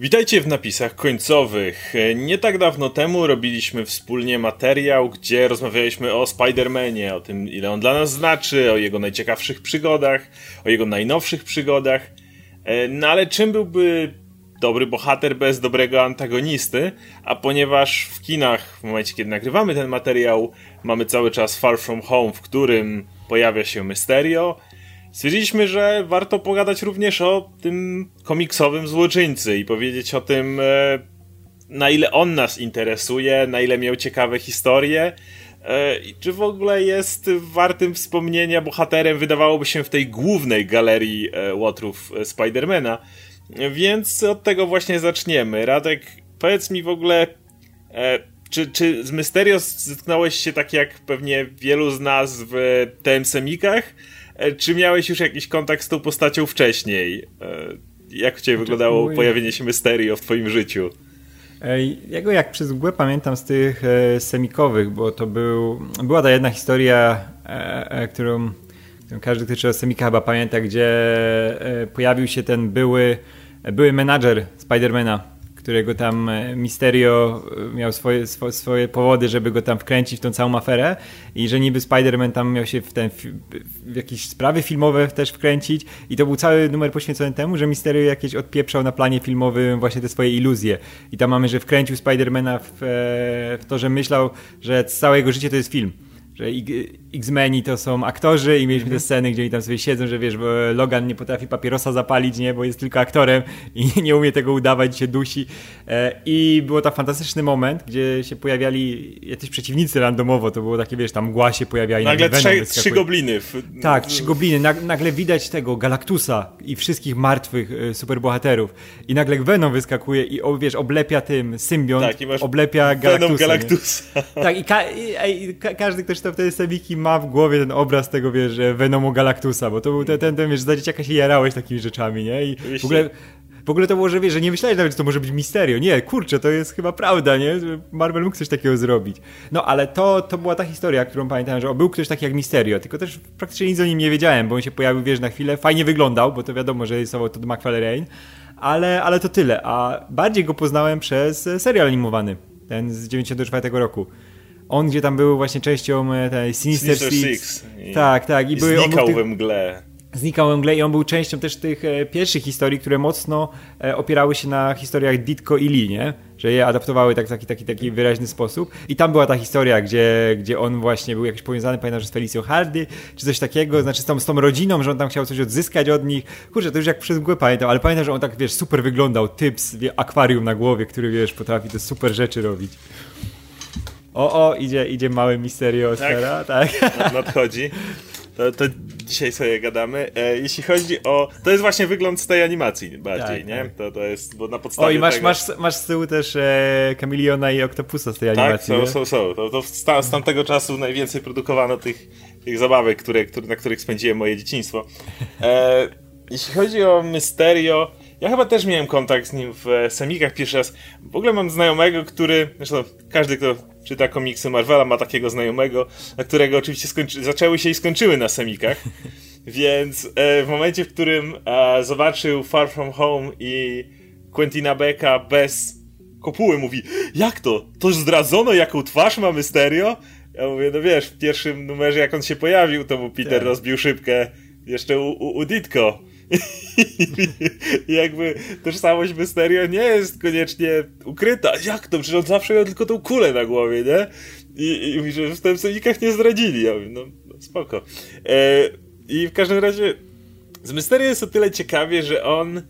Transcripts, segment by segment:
Witajcie w napisach końcowych. Nie tak dawno temu robiliśmy wspólnie materiał, gdzie rozmawialiśmy o Spider-Manie, o tym, ile on dla nas znaczy, o jego najciekawszych przygodach, o jego najnowszych przygodach. E, no ale czym byłby dobry bohater bez dobrego antagonisty? A ponieważ w kinach, w momencie kiedy nagrywamy ten materiał, mamy cały czas Far From Home, w którym pojawia się Mysterio, stwierdziliśmy, że warto pogadać również o tym komiksowym złoczyńcy i powiedzieć o tym, e, na ile on nas interesuje, na ile miał ciekawe historie. E, I czy w ogóle jest wartym wspomnienia bohaterem, wydawałoby się, w tej głównej galerii e, łotrów Spidermana. Więc od tego właśnie zaczniemy. Radek, powiedz mi w ogóle, czy, czy z Mysterio zetknąłeś się tak jak pewnie wielu z nas w TM-semikach? E, czy miałeś już jakiś kontakt z tą postacią wcześniej? E, jak u Ciebie wyglądało mój... pojawienie się Mysterio w Twoim życiu? Ja go jak przez mgłę pamiętam z tych e, semikowych, bo to był, była ta jedna historia, którą, którą każdy, kto czytał semika chyba pamięta, gdzie pojawił się ten były, były menadżer Spidermana którego tam e, Misterio e, miał swoje, swo, swoje powody, żeby go tam wkręcić w tą całą aferę i że niby Spider-Man tam miał się w, ten, w jakieś sprawy filmowe też wkręcić i to był cały numer poświęcony temu, że Misterio jakieś odpieprzał na planie filmowym właśnie te swoje iluzje. I tam mamy, że wkręcił Spidermana w, e, w to, że myślał, że całe jego życie to jest film że X-Meni to są aktorzy i mieliśmy te mhm. sceny, gdzie oni tam sobie siedzą, że wiesz, Logan nie potrafi papierosa zapalić, nie, bo jest tylko aktorem i nie umie tego udawać, się dusi. E, I było to fantastyczny moment, gdzie się pojawiali jacyś przeciwnicy randomowo, to było takie, wiesz, tam mgła się pojawiali. Nagle, nagle trzy, trzy gobliny. W... Tak, trzy gobliny. Nagle widać tego Galactusa i wszystkich martwych e, superbohaterów. I nagle Venom wyskakuje i, wiesz, oblepia tym symbiont, tak, oblepia Galactusa. Venom Galactusa. Tak, i, ka i, i ka każdy, ktoś to wtedy Sabiki ma w głowie ten obraz tego, wiesz, Venomu Galactusa, bo to był ten, ten, ten wiesz, za dzieciaka się jarałeś takimi rzeczami, nie? I w ogóle... W ogóle to było, że wiesz, że nie myślałeś nawet, że to może być misterio. Nie, kurczę, to jest chyba prawda, nie? Marvel mógł coś takiego zrobić. No, ale to, to była ta historia, którą pamiętałem, że o, był ktoś taki jak Misterio, tylko też praktycznie nic o nim nie wiedziałem, bo on się pojawił, wiesz, na chwilę, fajnie wyglądał, bo to wiadomo, że jest to McFarlane, ale, ale to tyle. A bardziej go poznałem przez serial animowany, ten z 94 roku on gdzie tam był właśnie częścią e, tej Sinister, Sinister Six. I, tak, tak. I, i były, znikał we mgle. Znikał we mgle i on był częścią też tych e, pierwszych historii, które mocno e, opierały się na historiach Ditko i Lee, nie? Że je adaptowały tak, taki, taki, taki wyraźny sposób. I tam była ta historia, gdzie, gdzie on właśnie był jakiś powiązany, pamiętam, że z Felicją Hardy, czy coś takiego, znaczy z tą, z tą rodziną, że on tam chciał coś odzyskać od nich. Kurczę, to już jak przez mgłę pamiętam, ale pamiętam, że on tak, wiesz, super wyglądał, typ z akwarium na głowie, który, wiesz, potrafi te super rzeczy robić. O, o, idzie, idzie mały Misterio tak? tak? Nadchodzi. To, to dzisiaj sobie gadamy. E, jeśli chodzi o. To jest właśnie wygląd z tej animacji bardziej, tak, nie? Tak. To, to jest, bo na podstawie. O, i masz, tego... masz, masz z tyłu też e, Kamiliona i Octopusa z tej tak, animacji. Tak, są, są, są. To, to z, z tamtego czasu najwięcej produkowano tych, tych zabawek, które, które, na których spędziłem moje dzieciństwo. E, jeśli chodzi o Mysterio. Ja chyba też miałem kontakt z nim w Semikach pierwszy raz. W ogóle mam znajomego, który. Zresztą każdy, kto czyta komiksy Marvela, ma takiego znajomego, na którego oczywiście skończy, zaczęły się i skończyły na semikach. Więc e, w momencie, w którym e, zobaczył Far From Home i Quentina Becka bez kopuły, mówi, jak to? To już zdradzono, jaką twarz ma Mysterio? Ja mówię, no wiesz, w pierwszym numerze, jak on się pojawił, to mu Peter tak. rozbił szybkę jeszcze u, u, u Ditko. I jakby tożsamość Mysterio nie jest koniecznie ukryta. Jak to? Przecież on zawsze miał tylko tą kulę na głowie, nie? I, i mówi, że w Stemsonikach nie zdradzili. Ja mówię, no, no spoko. E, I w każdym razie z Mysterio jest o tyle ciekawie, że on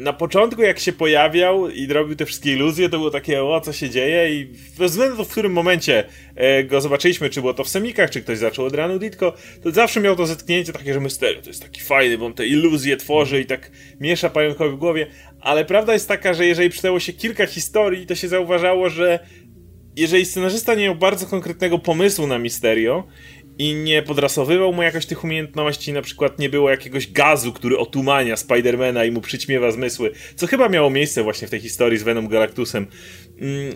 na początku jak się pojawiał i robił te wszystkie iluzje, to było takie, o co się dzieje i bez względu w którym momencie e, go zobaczyliśmy, czy było to w semikach, czy ktoś zaczął od ranu Ditko, to zawsze miał to zetknięcie takie, że Mysterio to jest taki fajny, bo on te iluzje tworzy i tak miesza pająkowi w głowie, ale prawda jest taka, że jeżeli przydało się kilka historii, to się zauważało, że jeżeli scenarzysta nie miał bardzo konkretnego pomysłu na Misterio i nie podrasowywał mu jakoś tych umiejętności, na przykład nie było jakiegoś gazu, który otumania Spidermana i mu przyćmiewa zmysły, co chyba miało miejsce właśnie w tej historii z Venom Galactusem. Mm,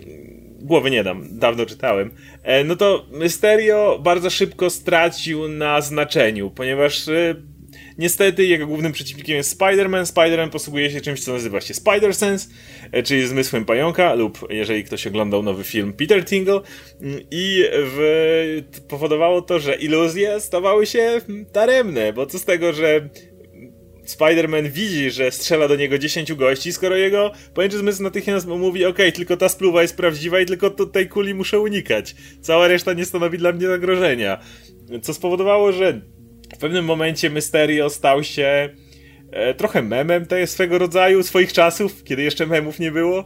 głowy nie dam, dawno czytałem. E, no to Mysterio bardzo szybko stracił na znaczeniu, ponieważ e, Niestety jego głównym przeciwnikiem jest Spider-Man. Spider-Man posługuje się czymś, co nazywa się Spider-Sense, e, czyli zmysłem pająka, lub jeżeli ktoś oglądał nowy film Peter Tingle. Mm, I w... powodowało to, że iluzje stawały się daremne, bo co z tego, że Spider-Man widzi, że strzela do niego 10 gości, skoro jego pojęcie zmysł natychmiast mówi, ok, tylko ta spluwa jest prawdziwa i tylko tej kuli muszę unikać. Cała reszta nie stanowi dla mnie zagrożenia. Co spowodowało, że w pewnym momencie Mysterio stał się e, trochę memem tej swego rodzaju, swoich czasów, kiedy jeszcze memów nie było. E,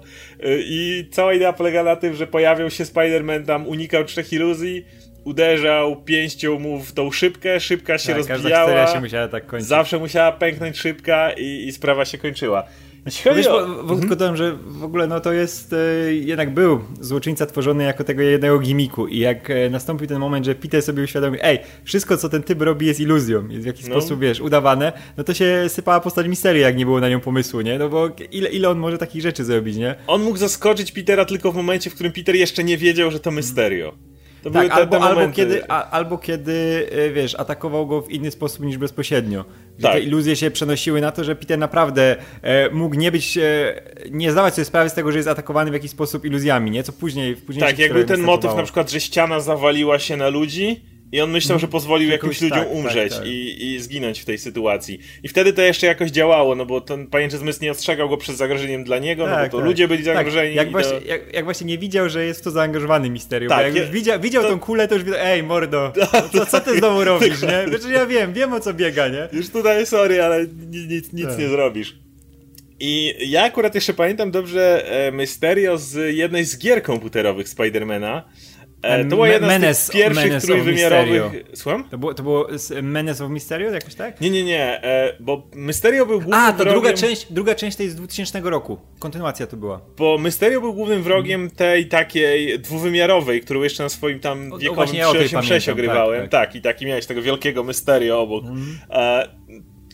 I cała idea polega na tym, że pojawiał się Spider-Man tam, unikał trzech iluzji, uderzał pięścią mu w tą szybkę, szybka się tak, rozbijała. się musiała tak. Zawsze musiała pęknąć szybka i, i sprawa się kończyła. Jeśli Wiesz, o... dodam, że w ogóle no to jest, e, jednak był złoczyńca tworzony jako tego jednego gimiku i jak e, nastąpił ten moment, że Peter sobie uświadomił, ej, wszystko co ten typ robi jest iluzją, jest w jakiś no. sposób, wiesz, udawane, no to się sypała postać misterii, jak nie było na nią pomysłu, nie? No bo ile, ile on może takich rzeczy zrobić, nie? On mógł zaskoczyć Petera tylko w momencie, w którym Peter jeszcze nie wiedział, że to Mysterio. To tak, albo, te albo, kiedy, a, albo kiedy, e, wiesz, atakował go w inny sposób niż bezpośrednio. Tak. Te iluzje się przenosiły na to, że Peter naprawdę e, mógł nie być, e, nie zdawać sobie sprawy z tego, że jest atakowany w jakiś sposób iluzjami, nie? Co później, w później Tak, jakby ten motyw na przykład, że ściana zawaliła się na ludzi, i on myślał, że pozwolił jakimś ludziom tak, tak, umrzeć tak, tak. I, i zginąć w tej sytuacji. I wtedy to jeszcze jakoś działało, no bo ten pajęczy zmysł nie ostrzegał go przed zagrożeniem dla niego, no bo tak, to ludzie byli tak. zagrożeni. Jak, właśnie, jak, jak, właśnie nie widział, że jest w to zaangażowany Misterium. Tak, jak ja, widział, widział to, tą kulę, to już wiedział, ej mordo, co, co ty znowu robisz, nie? Wiesz, ja wiem, wiem o co biega, nie? Już tutaj sorry, ale nic, nic nie zrobisz. I ja akurat jeszcze pamiętam dobrze e, Mysterio z jednej z gier komputerowych Spidermana, E, to była jedna Menes, z pierwszych Menes trójwymiarowych... Słucham? To było, to było Menace of Mysterio jakoś tak? Nie, nie, nie, e, bo Mysterio był głównym A, to wrogiem... druga część, druga część tej z 2000 roku. Kontynuacja to była. Bo Mysterio był głównym wrogiem tej takiej dwuwymiarowej, którą jeszcze na swoim tam wiekowym ja 6 ogrywałem. Tak, tak. tak, i taki miałeś tego wielkiego Mysterio obok. Mm. E,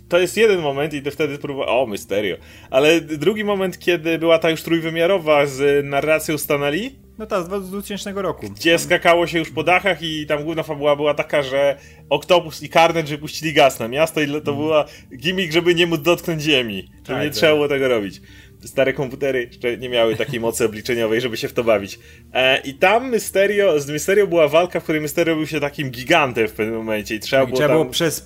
to jest jeden moment i wtedy próbowałem, o, Mysterio. Ale drugi moment, kiedy była ta już trójwymiarowa z narracją Stanley, no tak, z 2000 roku. Gdzie skakało się już po dachach i tam główna fabuła była taka, że Octopus i Carnage wypuścili gaz na miasto i to mm. była gimmick, żeby nie móc dotknąć ziemi. Żeby tak, nie tak. trzeba było tego robić. Stare komputery jeszcze nie miały takiej mocy obliczeniowej, żeby się w to bawić. E, I tam Mysterio, z Mysterio była walka, w której Mysterio był się takim gigantem w pewnym momencie i trzeba I było trzeba tam... było przez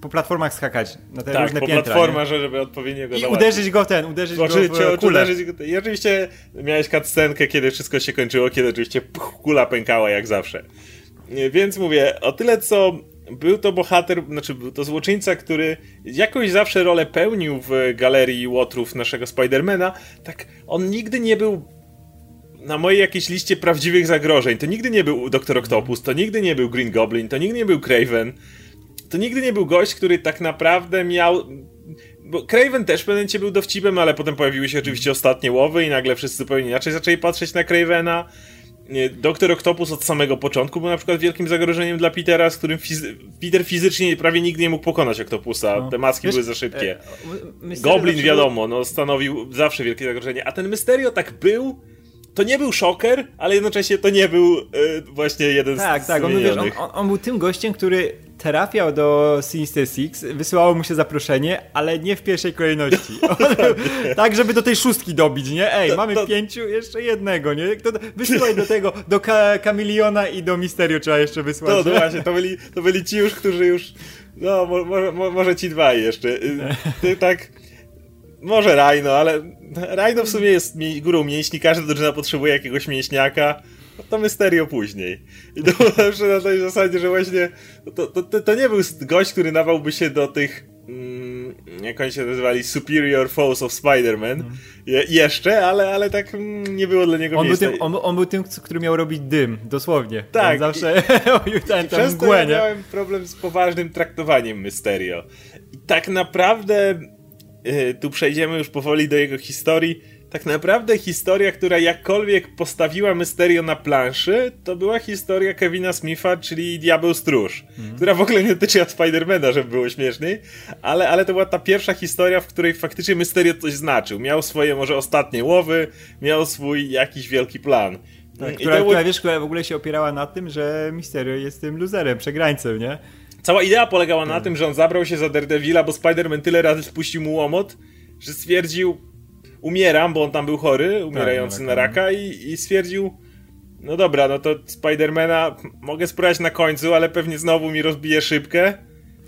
po platformach skakać na te tak, różne po piętra. platformach, żeby odpowiednio go I uderzyć go ten, uderzyć go w kulę. Uderzyć go, I oczywiście miałeś cutscenkę, kiedy wszystko się kończyło, kiedy oczywiście puch, kula pękała jak zawsze. Więc mówię, o tyle co był to bohater, znaczy był to złoczyńca, który jakoś zawsze rolę pełnił w galerii łotrów naszego Spidermana, tak on nigdy nie był na mojej jakiejś liście prawdziwych zagrożeń. To nigdy nie był Doktor Octopus, to nigdy nie był Green Goblin, to nigdy nie był Craven to nigdy nie był gość, który tak naprawdę miał. Bo Craven też momencie był dowcipem, ale potem pojawiły się oczywiście ostatnie łowy i nagle wszyscy zupełnie inaczej zaczęli patrzeć na Cravena. Doktor Octopus od samego początku był na przykład wielkim zagrożeniem dla Petera, z którym fizy Peter fizycznie prawie nigdy nie mógł pokonać Octopusa. No. Te maski Wiesz, były za szybkie. E, Goblin wiadomo, no stanowił zawsze wielkie zagrożenie, a ten Mysterio tak był, to nie był szoker, ale jednocześnie to nie był y, właśnie jeden tak, z Tak, tak, on, on, on, był tym gościem, który trafiał do Sinister Six, wysyłało mu się zaproszenie, ale nie w pierwszej kolejności. tak, żeby do tej szóstki dobić, nie? Ej, mamy to... pięciu, jeszcze jednego, nie? To, wysyłaj do tego, do Ka Kamiliona i do Misterio trzeba jeszcze wysłać. To, to właśnie, to byli, to byli ci już, którzy już, no, może, może ci dwaj jeszcze. Ty tak może Rhino, ale Rhino w sumie jest górą mięśni, każda drużyna potrzebuje jakiegoś mięśniaka. To Mysterio później. I to zawsze na tej zasadzie, że właśnie to, to, to nie był gość, który nawałby się do tych mm, jak oni się nazywali Superior Foes of Spider-Man mm. Je, jeszcze, ale, ale tak mm, nie było dla niego on miejsca. Był tym, on, on, był tym, który miał robić dym, dosłownie. Tak. On zawsze i, tam mgłę, ja miałem problem z poważnym traktowaniem Mysterio. I tak naprawdę Y, tu przejdziemy już powoli do jego historii. Tak naprawdę historia, która jakkolwiek postawiła Mysterio na planszy, to była historia Kevina Smitha, czyli Diabeł Stróż, mm. która w ogóle nie dotyczyła Spidermana, żeby było śmieszniej, ale, ale to była ta pierwsza historia, w której faktycznie Mysterio coś znaczył. Miał swoje może ostatnie łowy, miał swój jakiś wielki plan. Tak, która, to... która, wiesz, która w ogóle się opierała na tym, że Mysterio jest tym luzerem, przegrańcem, nie? Cała idea polegała na tym, że on zabrał się za Daredevila, bo Spider-Man tyle razy spuścił mu łomot, że stwierdził, umieram, bo on tam był chory, umierający Tak, na raka i, i stwierdził, no dobra, no to Spidermana mogę spróbować na końcu, ale pewnie znowu mi rozbije szybkę.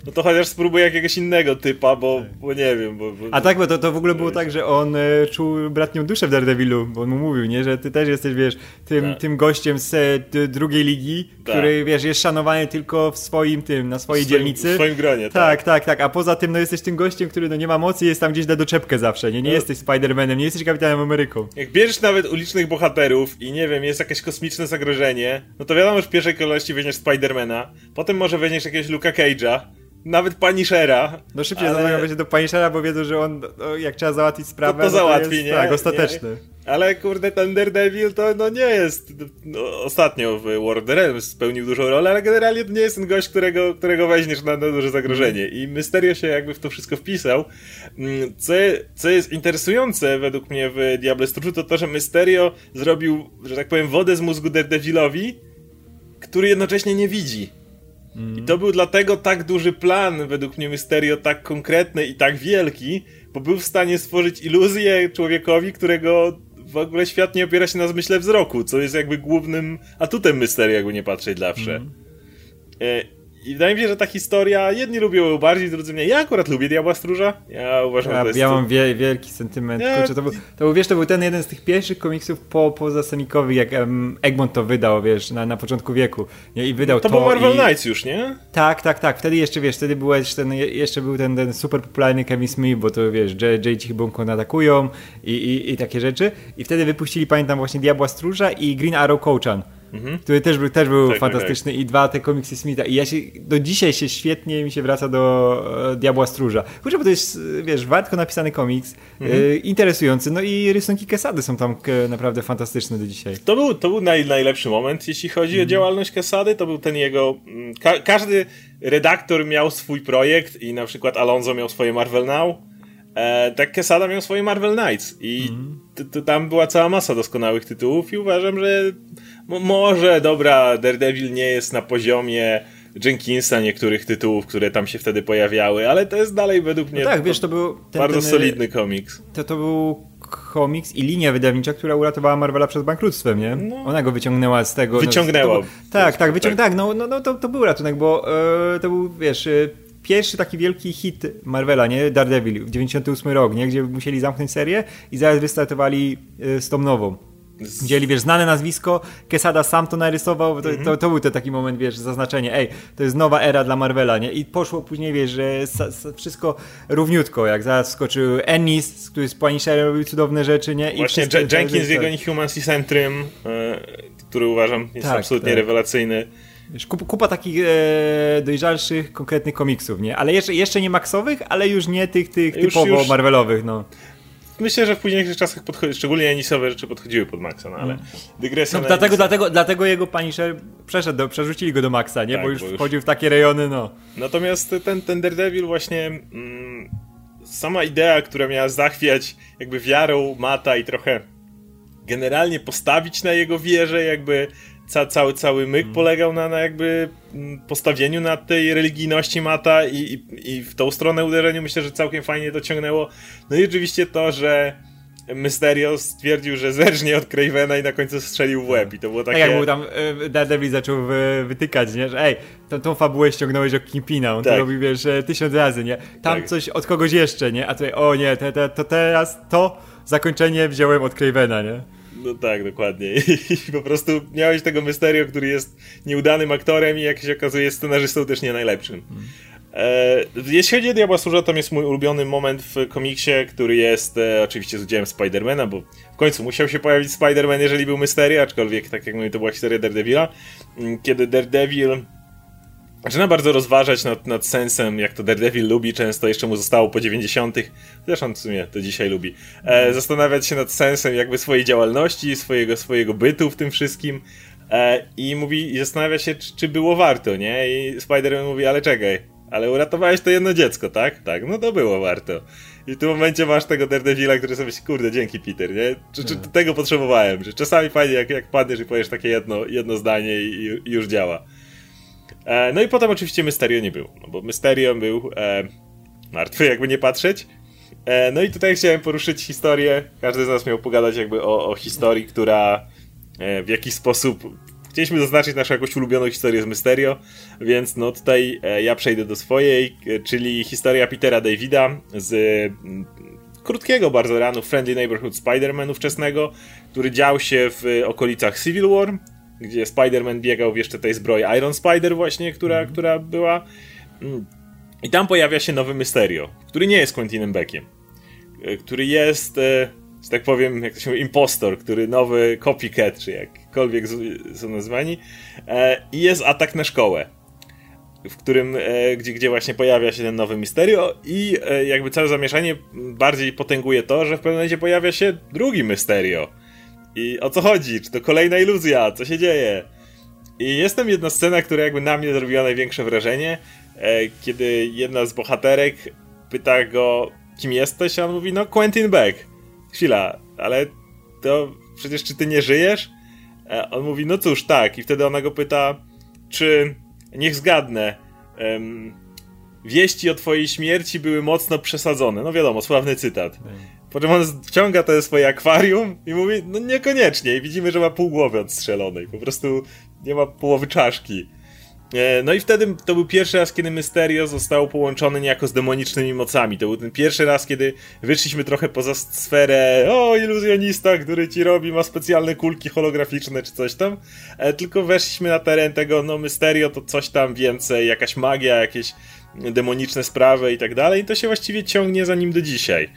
No to chociaż spróbuję jakiegoś innego typa, bo, bo nie wiem, bo, bo... A tak, bo to, to w ogóle było tak, że on e, czuł bratnią duszę w Daredevilu, bo on mu mówił, nie, że ty też jesteś, wiesz, tym, Tak. tym gościem z e, drugiej ligi, Tak. który, wiesz, jest szanowany tylko w swoim tym, na swojej w swoim, dzielnicy. W swoim gronie, Tak, tak, tak, a poza tym, no jesteś tym gościem, który no nie ma mocy i jest tam gdzieś na doczepkę zawsze, nie, nie No. jesteś Spider-Manem, nie jesteś Kapitanem Ameryką. Jak bierzesz nawet ulicznych bohaterów i nie wiem, jest jakieś kosmiczne zagrożenie, no to wiadomo, że w pierwszej kolejności weźmiesz Spidermana, potem może weźmiesz jakiegoś Luka Cage'a, nawet Punishera. No szybciej ale... ale... będzie do Punishera, bo wiedzą, że on, no, jak trzeba załatwić sprawę, to no załatwi, jest, nie? Tak, ostateczny. Nie? Ale kurde, ten Daredevil to no nie jest. No, ostatnio w the Realms spełnił dużą rolę, ale generalnie to nie jest ten gość, którego, którego weźmiesz na, na duże zagrożenie. I Mysterio się jakby w to wszystko wpisał. Mm, Co, co jest interesujące według mnie w Diable Stróżu, to to, że Mysterio zrobił, że tak powiem, wodę z mózgu Daredevilowi, który jednocześnie nie widzi. I to był dlatego tak duży plan, według mnie Mysterio tak konkretny i tak wielki, bo był w stanie stworzyć iluzję człowiekowi, którego w ogóle świat nie opiera się na zmyśle wzroku, co jest jakby głównym atutem Mysterio, jakby nie patrzeć zawsze. E, I wydaje mi się, że ta historia, jedni lubią ją bardziej, drudzy mniej. Ja akurat lubię Diabła Stróża. Ja uważam, że Ja, to jest... ja mam wie, wielki sentyment. Nie, Kurczę, to, był, to był, wiesz, to był ten jeden z tych pierwszych komiksów po, poza semikowych, jak um, Egmont to wydał, wiesz, na, na początku wieku. Nie? I wydał To to. był Marvel i... Knights już, nie? Tak, tak, tak. Wtedy jeszcze, wiesz, wtedy był jeszcze ten, jeszcze był ten, ten super popularny Kevin Smith, bo to, wiesz, J, J ci chyba atakują i, i, i takie rzeczy. I wtedy wypuścili, pamiętam, właśnie Diabła Stróża i Green Arrow Coachan. Który też był, też był Mhm. Tak, tak, fantastyczny i dwa te komiksy Smitha i ja się, do dzisiaj się świetnie mi się wraca do e, Diabła Stróża. Kurczę, bo to jest, e, wiesz, wartko napisany komiks, Mhm. e, interesujący, no i rysunki Kesady są tam e, naprawdę fantastyczne do dzisiaj. To był, to był naj, najlepszy moment, jeśli chodzi o działalność Kesady. To był ten jego. mm, Ka każdy redaktor miał swój projekt i na przykład Alonso miał swoje Marvel Now. E, tak Quesada miał swoje Marvel Knights i t- t- tam była cała masa doskonałych tytułów i uważam, że mo- może, dobra, Daredevil nie jest na poziomie Jenkinsa niektórych tytułów, które tam się wtedy pojawiały, ale to jest dalej według mnie No tak, wiesz, to był ten, bardzo ten, solidny komiks. To, to był komiks i linia wydawnicza, która uratowała Marvela przed bankructwem, nie? Ona go wyciągnęła z tego. Wyciągnęła. No, to, tak, tak, wyciąg, Tak. tak, no, no, no to, to był ratunek, bo e, to był, wiesz, e, pierwszy taki wielki hit Marvela, nie? Daredevil w 98 rok, nie? Gdzie musieli zamknąć serię i zaraz wystartowali e, z tą nową. Wzięli, wiesz, znane nazwisko, Quesada sam to narysował, to, to, to był ten taki moment, wiesz, zaznaczenie, ej, to jest nowa era dla Marvela, nie? I poszło później, wiesz, że sa, sa, wszystko równiutko, jak zaraz wskoczył Ennis, który z Punisherem robił cudowne rzeczy, nie? I Właśnie Jenkins z jego. Inhumans i Centrum, e, który uważam jest Tak, absolutnie tak. rewelacyjny. Wiesz, kup, kupa takich e, dojrzalszych, konkretnych komiksów, nie? Ale jeszcze, jeszcze nie maksowych, ale już nie tych, tych Już- typowo już- Marvelowych, no. Myślę, że w późniejszych czasach, podchodzi, szczególnie Enisowe rzeczy podchodziły pod Maxa, no ale dygresja no dlatego, dlatego, dlatego jego Punisher przeszedł, do, przerzucili go do Maxa, nie? Tak, bo już bo już- wchodził w takie rejony, no. Natomiast ten, ten Daredevil właśnie mm, sama idea, która miała zachwiać jakby wiarą Mata i trochę generalnie postawić na jego wierze, jakby ca, cały, cały myk polegał na, na jakby mm, postawieniu na tej religijności Mata i, i, i w tą stronę uderzeniu myślę, że całkiem fajnie dociągnęło. No i oczywiście to, że Mysterio stwierdził, że zerżnie od Cravena i na końcu strzelił w łeb i to było Tak takie... jak był tam e, Daredevil zaczął wy, wytykać, nie? Że ej, tą, tą fabułę ściągnąłeś od Kingpina, on Tak. to robi, wiesz, e, tysiąc razy, nie? Tam Tak. coś od kogoś jeszcze, nie? A tutaj, o nie, te, te, to teraz to zakończenie wziąłem od Cravena, nie? No tak, dokładnie. I po prostu miałeś tego Mysterio, który jest nieudanym aktorem i jak się okazuje scenarzystą też nie najlepszym. E, jeśli chodzi o Diabła Stróża, to jest mój ulubiony moment w komiksie, który jest e, oczywiście z udziałem Spidermana, bo w końcu musiał się pojawić Spider-Man, jeżeli był Mysterio, aczkolwiek tak jak mówię, to była historia Daredevila, m, kiedy Daredevil zaczyna bardzo rozważać nad, nad sensem, jak to Daredevil lubi, często jeszcze mu zostało po 90. Zresztą w sumie to dzisiaj lubi. E, zastanawiać się nad sensem jakby swojej działalności, swojego, swojego bytu w tym wszystkim. E, I mówi, i zastanawia się, czy, czy było warto, nie? I Spider-Man mówi, ale czekaj, ale uratowałeś to jedno dziecko, tak? Tak, no to było warto. I w tym momencie masz tego Daredevila, który sobie myśli, kurde, dzięki Peter, nie? Czy, czy tego potrzebowałem? Że czasami fajnie, jak, jak padniesz i powiesz takie jedno, jedno zdanie i, i już działa. E, no i potem oczywiście Mysterio nie był, no bo Mysterio był e, martwy, jakby nie patrzeć. E, no i tutaj chciałem poruszyć historię. Każdy z nas miał pogadać jakby o, o historii, która e, w jakiś sposób. Chcieliśmy zaznaczyć naszą jakąś ulubioną historię z Mysterio, więc no tutaj e, ja przejdę do swojej, czyli historia Petera Davida z mm, krótkiego bardzo ranu Friendly Neighborhood Spider-Man ówczesnego, który dział się w okolicach Civil War, gdzie Spider-Man biegał w jeszcze tej zbroi Iron Spider właśnie, która, mm. która była. Mm. I tam pojawia się nowy Mysterio, który nie jest Quentinem Beckiem, e, który jest, e, że tak powiem, jak to się mówi, impostor, który nowy copycat, czy jakkolwiek są nazwani. E, I jest atak na szkołę w którym, gdzie, gdzie właśnie pojawia się ten nowy Mysterio i jakby całe zamieszanie bardziej potęguje to, że w pewnym momencie pojawia się drugi Mysterio. I o co chodzi? Czy to kolejna iluzja? Co się dzieje? I jest tam jedna scena, która jakby na mnie zrobiła największe wrażenie, E, kiedy jedna z bohaterek pyta go, kim jesteś, a on mówi, no Quentin Beck. Chwila, ale to przecież czy ty nie żyjesz? E, on mówi, no cóż, tak. I wtedy ona go pyta, czy, niech zgadnę, wieści o twojej śmierci były mocno przesadzone. No wiadomo, sławny cytat. Po czym on wciąga to swoje akwarium i mówi, no niekoniecznie. I widzimy, że ma pół głowy odstrzelonej. Po prostu nie ma połowy czaszki. E, no i wtedy to był pierwszy raz, kiedy Mysterio został połączony niejako z demonicznymi mocami. To był ten pierwszy raz, kiedy wyszliśmy trochę poza sferę o, iluzjonista, który ci robi, ma specjalne kulki holograficzne czy coś tam, e, tylko weszliśmy na teren tego, no Mysterio to coś tam więcej, jakaś magia, jakieś demoniczne sprawy i tak dalej i to się właściwie ciągnie za nim do dzisiaj.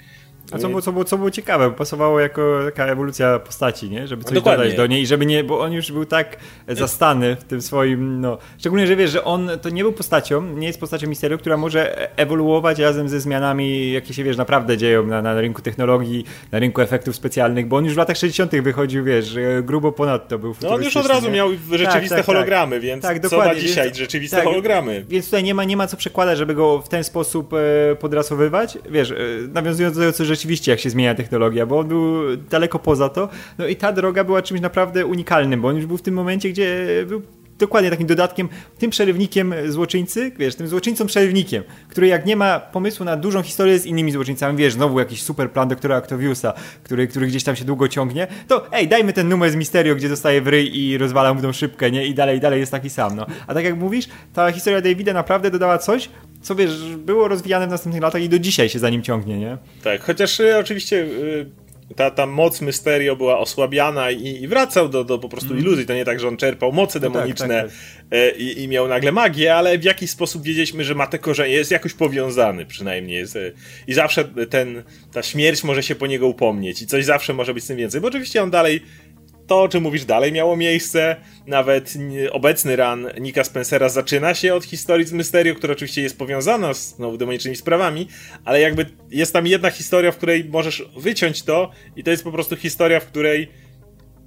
A co było, co, było, co było ciekawe, pasowało jako taka ewolucja postaci, nie? Żeby coś Dokładnie. dodać do niej i żeby nie, bo on już był tak zastany w tym swoim, no. Szczególnie, że wiesz, że on to nie był postacią, nie jest postacią Mysterio, która może ewoluować razem ze zmianami, jakie się, wiesz, naprawdę dzieją na, na rynku technologii, na rynku efektów specjalnych, bo on już w latach 60 wychodził, wiesz, grubo ponad to był No on już od razu nie? miał rzeczywiste tak, tak, tak. hologramy, tak. więc tak, co ma dzisiaj więc, rzeczywiste tak, hologramy? Więc tutaj nie ma, nie ma co przekładać, żeby go w ten sposób e, podrasowywać, wiesz, e, nawiązując do tego, co rzeczywiście, jak się zmienia technologia, bo on był daleko poza to. No i ta droga była czymś naprawdę unikalnym, bo on już był w tym momencie, gdzie był dokładnie takim dodatkiem, tym przerywnikiem złoczyńcy, wiesz, tym złoczyńcą przerywnikiem, który jak nie ma pomysłu na dużą historię z innymi złoczyńcami, wiesz, znowu jakiś super plan doktora Octaviusa, który, który gdzieś tam się długo ciągnie, to ej, dajmy ten numer z Misterio, gdzie dostaje w ryj i rozwala mu tą szybkę, nie? I dalej, dalej jest taki sam, no. A tak jak mówisz, ta historia Davida naprawdę dodała coś, co wiesz, było rozwijane w następnych latach i do dzisiaj się za nim ciągnie, nie? Tak, chociaż y, oczywiście y, ta, ta moc Mysterio była osłabiana i, i wracał do, do po prostu mm. iluzji. To nie tak, że on czerpał moce demoniczne no tak, tak, tak. Y, I, i, miał nagle magię, ale w jakiś sposób wiedzieliśmy, że ma te korzenie, jest jakoś powiązany przynajmniej. Jest, I zawsze ten, ta śmierć może się po niego upomnieć i coś zawsze może być z tym więcej, bo oczywiście on dalej to, o czym mówisz dalej, miało miejsce. Nawet obecny ran Nika Spencera zaczyna się od historii z Mysterio, która oczywiście jest powiązana z no, demonicznymi sprawami, ale jakby jest tam jedna historia, w której możesz wyciąć to i to jest po prostu historia, w której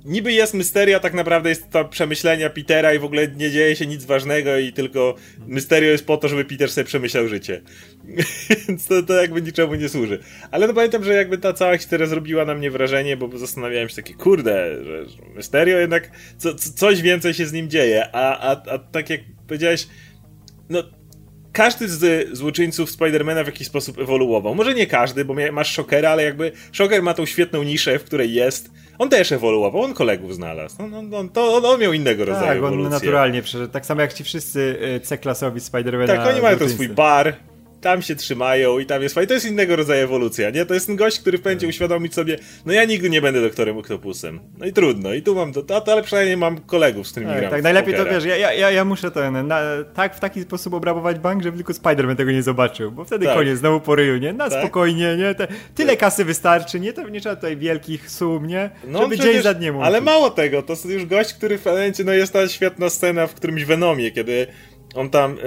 niby jest Mysterio, tak naprawdę jest to przemyślenia Petera i w ogóle nie dzieje się nic ważnego i tylko Mysterio jest po to, żeby Peter sobie przemyślał życie. Więc to, to jakby niczemu nie służy. Ale no pamiętam, że jakby ta cała historia zrobiła na mnie wrażenie, bo zastanawiałem się takie, kurde, że Mysterio jednak co, co, coś więcej się z nim dzieje, a, a, a tak jak powiedziałeś, no każdy z złoczyńców Spidermana w jakiś sposób ewoluował. Może nie każdy, bo masz Shockera, ale jakby Shocker ma tą świetną niszę, w której jest on też ewoluował, on kolegów znalazł. On, on, on, to, on, on miał innego rodzaju tak, ewolucję. On naturalnie przeszedł. Tak samo jak ci wszyscy y, C-klasowi Spider-Man. Tak, oni mają ten swój bar, tam się trzymają i tam jest fajnie. To jest innego rodzaju ewolucja, nie? To jest ten gość, który pewnym tak. uświadomić sobie, no ja nigdy nie będę doktorem Oktopusem. No i trudno. I tu mam to, to ale przynajmniej mam kolegów, z którymi tak, gram. Tak, najlepiej pokera. to wiesz, ja, ja, ja muszę ten, na, tak w taki sposób obrabować bank, żeby tylko Spider-Man tego nie zobaczył, bo wtedy tak. koniec, znowu po ryju, nie? Na tak. spokojnie, nie? Te, tyle tak. kasy wystarczy, nie? To nie trzeba tutaj wielkich sum, nie? No, żeby przecież, dzień za dniem Ale mało tego, to jest już gość, który w momencie, no jest ta świetna scena w którymś Venomie, kiedy on tam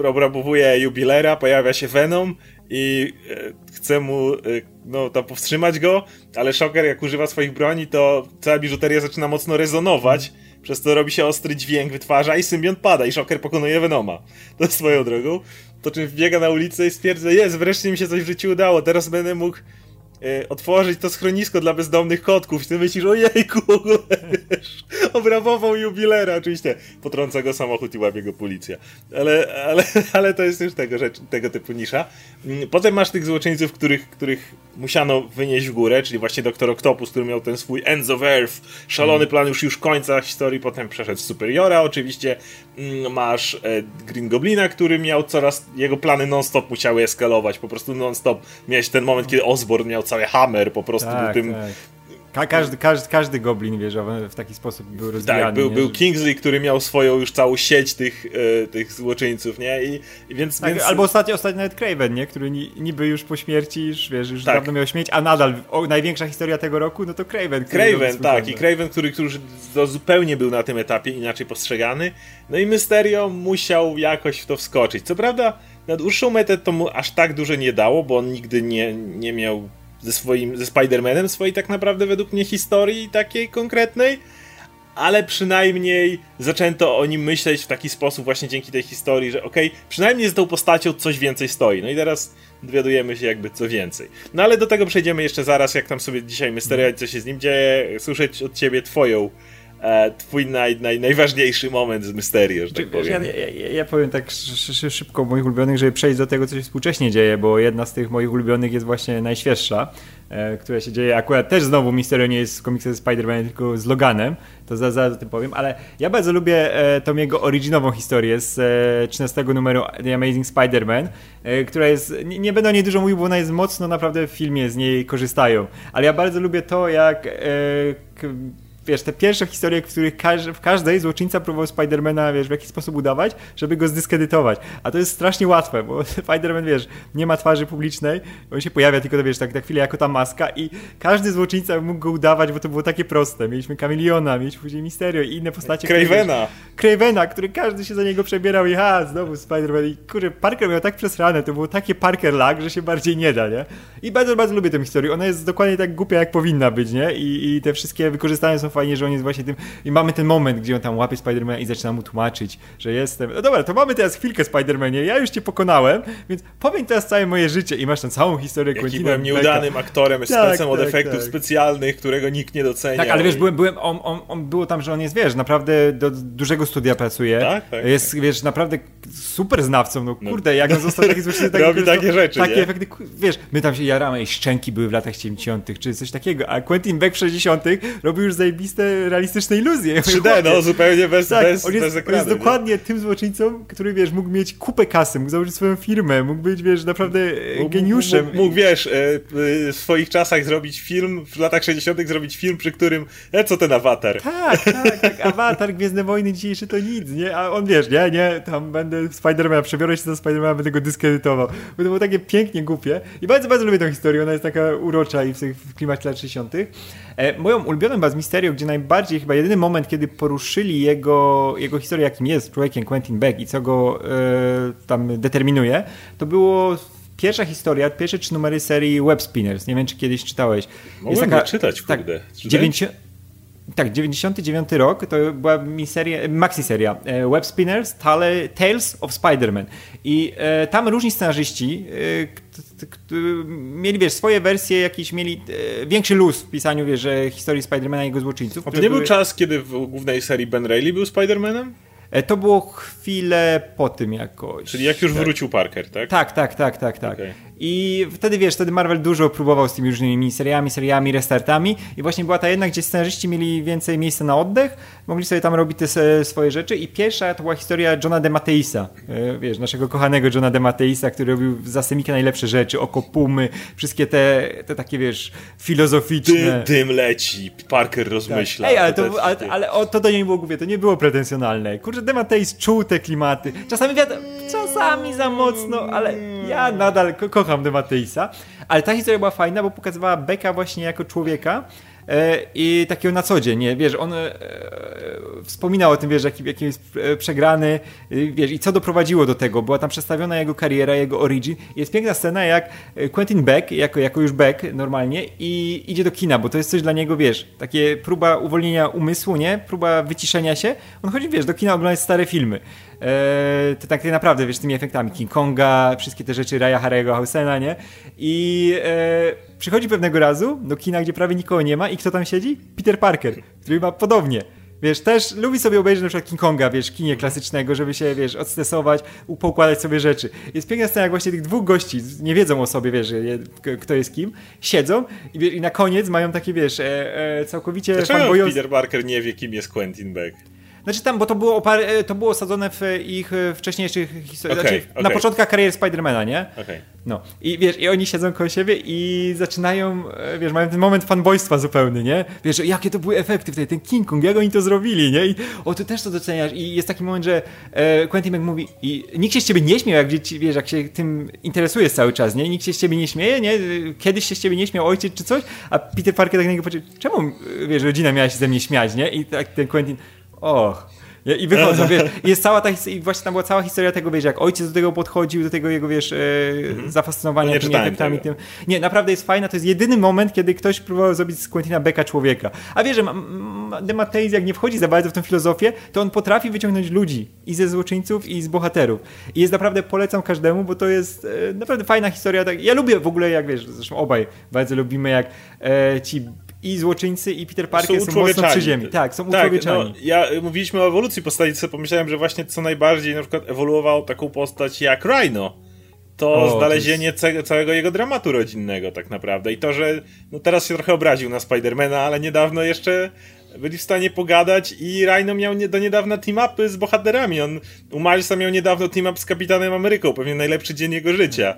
y, obrabowuje jubilera, pojawia się Venom i e, chce mu e, no, tam powstrzymać go, ale Shocker jak używa swoich broni, to cała biżuteria zaczyna mocno rezonować, przez to robi się ostry dźwięk, wytwarza i symbiont pada i Shocker pokonuje Venoma. To swoją drogą. Po czym wbiega na ulicę i stwierdza, jest, wreszcie mi się coś w życiu udało, teraz będę mógł otworzyć to schronisko dla bezdomnych kotków. I ty myślisz, ojejku, wiesz, obrabował jubilera, oczywiście potrąca go samochód i łapie go policja, ale, ale, ale to jest już tego, rzecz, tego typu nisza. Mm, potem masz tych złoczyńców, których, których musiano wynieść w górę, czyli właśnie Doktor Octopus, który miał ten swój Ends of Earth, szalony mm. plan już już końca historii, potem przeszedł Superiora. Oczywiście, mm, masz e, Green Goblina, który miał coraz, jego plany non-stop musiały eskalować, po prostu non-stop miałeś ten moment, kiedy Osborn miał cały hammer, po prostu tak, był tym tak Ka każdy, każdy, każdy goblin wieżowy w taki sposób był rozwijany. Tak, był, był Kingsley, który miał swoją już całą sieć tych, e, tych złoczyńców, nie? I, i więc, tak, więc... Albo ostatnio, ostatnio nawet Craven, nie? Który niby już po śmierci, już, wiesz, już tak. dawno miał śmierć, a nadal o, największa historia tego roku, no to Craven. Craven, tak. I Craven, który, który to zupełnie był na tym etapie inaczej postrzegany. No i Mysterio musiał jakoś w to wskoczyć. Co prawda na dłuższą metę to mu aż tak dużo nie dało, bo on nigdy nie, nie miał ze swoim, ze Spider-Manem swojej tak naprawdę według mnie historii takiej konkretnej, ale przynajmniej zaczęto o nim myśleć w taki sposób właśnie dzięki tej historii, że okej, okay, przynajmniej z tą postacią coś więcej stoi. No i teraz dowiadujemy się jakby co więcej. No ale do tego przejdziemy jeszcze zaraz, jak tam sobie dzisiaj Mysterio, co się z nim dzieje, słyszeć od ciebie twoją twój naj, naj, najważniejszy moment z Mysterio, że tak powiem. Ja, ja, ja, powiem tak szybko moich ulubionych, żeby przejść do tego, co się współcześnie dzieje, bo jedna z tych moich ulubionych jest właśnie najświeższa, e, która się dzieje akurat też znowu Mysterio nie jest z komiksu ze Spider-Man, tylko z Loganem, to zaraz za, o tym powiem, ale ja bardzo lubię e, tą jego originową historię z e, 13 numeru The Amazing Spider-Man, e, która jest, nie, nie będę o niej dużo mówił, bo ona jest mocno naprawdę w filmie z niej korzystają, ale ja bardzo lubię to, jak e, wiesz, te pierwsze historie, w których każ w każdej złoczyńca próbował Spidermana, wiesz, w jakiś sposób udawać, żeby go zdyskredytować. A to jest strasznie łatwe, bo Spiderman, wiesz, nie ma twarzy publicznej, on się pojawia tylko, wiesz, tak na chwilę jako ta maska i każdy złoczyńca mógł go udawać, bo to było takie proste. Mieliśmy Kamiliona, mieliśmy później Misterio i inne postacie. Cravena. Cravena, który każdy się za niego przebierał i ha, znowu Spider-Man. I kurczę, Parker miał tak przesrane, to było takie Parker lag, że się bardziej nie da, nie? I bardzo, bardzo lubię tę historię. Ona jest dokładnie tak głupia, jak powinna być, nie? I, i te wszystkie wykorzystania są fajnie, że on jest właśnie tym. I mamy ten moment, gdzie on tam łapie Spidermana i zaczyna mu tłumaczyć, że jestem. No dobra, to mamy teraz chwilkę Spidermanie, ja już cię pokonałem, więc powiem teraz całe moje życie i masz tam całą historię Jaki Quentina byłem nieudanym aktorem, tak, od tak, efektów tak. specjalnych, którego nikt nie docenia. Tak, ale wiesz, byłem, byłem on, on, on, było tam, że on jest, wiesz, naprawdę do dużego studia pracuje. Tak, tak. Jest, wiesz, naprawdę super znawcą, no, no. kurde, no. jak on został taki złoczyńcy, tak, Robi takie rzeczy, Takie nie? efekty, wiesz, my tam się jaramy i szczęki były w latach 70 czy coś takiego, a Quentin Beck w 60 robił już zajebiste realistyczne iluzje. 3D, no zupełnie bez, tak, bez, on jest, bez ekranu. On jest dokładnie tym złoczyńcą, który wiesz, mógł mieć kupę kasy, mógł założyć swoją firmę, mógł być, wiesz, naprawdę e, geniuszem. Mógł, mógł wiesz, e, w swoich czasach zrobić film, w latach 60. zrobić film, przy którym, e, co ten awatar? Tak, tak, tak, awatar, Gwiezdne Wojny dzisiejszy to nic, nie? A on wiesz, nie, nie, tam będę Spidermana, przebiorę się za Spidermana, będę go dyskredytował. Bo to było takie pięknie głupie i bardzo, bardzo lubię tę historię, ona jest taka urocza i w, w klimacie lat 60. E, moją ulubioną Baz Mysterio, gdzie najbardziej chyba jedyny moment, kiedy poruszyli jego, jego historię, jakim jest człowiekiem Quentin Beck i co go e, tam determinuje, to było pierwsza historia, pierwsze trzy numery serii Web Spinners. Nie wiem, czy kiedyś czytałeś. Mogłem jest taka, czytać, tak, kurde. Tak, 99 rok to była mi seria, maxi seria e, Web Spinners Tales of Spider-Man. I e, tam różni scenarzyści e, mieli, wiesz, swoje wersje, jakieś mieli e, większy luz w pisaniu, wiesz, historii Spidermana i jego złoczyńców. A to nie były... był czas, kiedy w głównej serii Ben Reilly był Spider-Manem? E, to było chwilę po tym jakoś. Czyli jak już tak. wrócił Parker, tak? Tak, tak, tak, tak, tak. Okay. I wtedy wiesz, wtedy Marvel dużo próbował z tymi różnymi miniseriami, seriami, restartami i właśnie była ta jedna, gdzie scenarzyści mieli więcej miejsca na oddech, mogli sobie tam robić te swoje rzeczy i pierwsza to była historia Johna DeMatteisa, e, wiesz, naszego kochanego Johna DeMatteisa, który robił za Semikę najlepsze rzeczy, okopumy, wszystkie te, te takie, wiesz, filozoficzne... Dym, dym leci, Parker rozmyśla. Tak. Ej, ale to, ale, ale o, to do niej było głupie, to nie było pretensjonalne. Kurczę, DeMatteis czuł te klimaty. Czasami wiadomo, czasami za mocno, ale ja nadal ko kocham Demateisa. Ale ta historia była fajna, bo pokazywała Beka właśnie jako człowieka, i takiego na co dzień, nie? Wiesz, on e, wspominał o tym, wiesz, jaki, jaki jest e, przegrany, wiesz, i co doprowadziło do tego. Była tam przedstawiona jego kariera, jego origin. Jest piękna scena, jak Quentin Beck, jako, jako już Beck normalnie, i idzie do kina, bo to jest coś dla niego, wiesz, takie próba uwolnienia umysłu, nie? Próba wyciszenia się. On chodzi, wiesz, do kina oglądać stare filmy. Eee, to tak naprawdę, wiesz, tymi efektami King Konga, wszystkie te rzeczy Raya Harry'ego Hausena, nie? I... E, przychodzi pewnego razu do kina, gdzie prawie nikogo nie ma i kto tam siedzi? Peter Parker, który ma podobnie. Wiesz, też lubi sobie obejrzeć na przykład King Konga, wiesz, kinie klasycznego, żeby się, wiesz, odstresować, poukładać sobie rzeczy. Jest piękna scena, jak właśnie tych dwóch gości, nie wiedzą o sobie, wiesz, kto jest kim, siedzą i, i na koniec mają takie, wiesz, e, e, całkowicie Dlaczego. Peter Parker nie wie, kim jest Quentin Beck? Znaczy tam, bo to było, e, to było osadzone w ich e, wcześniejszych historiach. Okay, znaczy, okay. Na początkach kariery Spidermana, nie? Okay. No. I wiesz, i oni siedzą koło siebie i zaczynają, e, wiesz, mają ten moment fanboystwa zupełny, nie? Wiesz, jakie to były efekty wtedy, ten King Kong, jak oni to zrobili, nie? I o, ty też to doceniasz. I jest taki moment, że e, Quentin Beck mówi i nikt się z ciebie nie śmieje, jak dzieci, wiesz, jak się tym interesujesz cały czas, nie? Nikt się z ciebie nie śmieje, nie? Kiedyś się z ciebie nie śmiał ojciec czy coś, a Peter Parker tak na niego patrzy, czemu, wiesz, rodzina miała się ze mnie śmiać, nie? I tak ten Quentin, och, i wychodzą, wiesz, jest cała ta i właśnie tam była cała historia tego, wiesz, jak ojciec do tego podchodził, do tego jego, wiesz, e, mhm. zafascynowania nie tymi efektami. Tym. Nie, naprawdę jest fajna, to jest jedyny moment, kiedy ktoś próbował zrobić z Quentina Becka człowieka. A wiesz, że Dematteis jak nie wchodzi za bardzo w tę filozofię, to on potrafi wyciągnąć ludzi i ze złoczyńców, i z bohaterów. I jest naprawdę, polecam każdemu, bo to jest e, naprawdę fajna historia. Tak, ja lubię w ogóle, jak wiesz, zresztą obaj bardzo lubimy, jak e, ci i złoczyńcy i Peter Parker są, są mocno przy ziemi. Tak, są tak, No, ja mówiliśmy o ewolucji postaci, co pomyślałem, że właśnie co najbardziej na przykład ewoluował taką postać jak Rhino. To o, znalezienie to jest... całego jego dramatu rodzinnego tak naprawdę. I to, że no teraz się trochę obraził na Spidermana, ale niedawno jeszcze byli w stanie pogadać i Rhino miał nie, do niedawna team-upy z bohaterami. On u Milesa miał niedawno team-up z Kapitanem Ameryką, pewnie najlepszy dzień jego życia.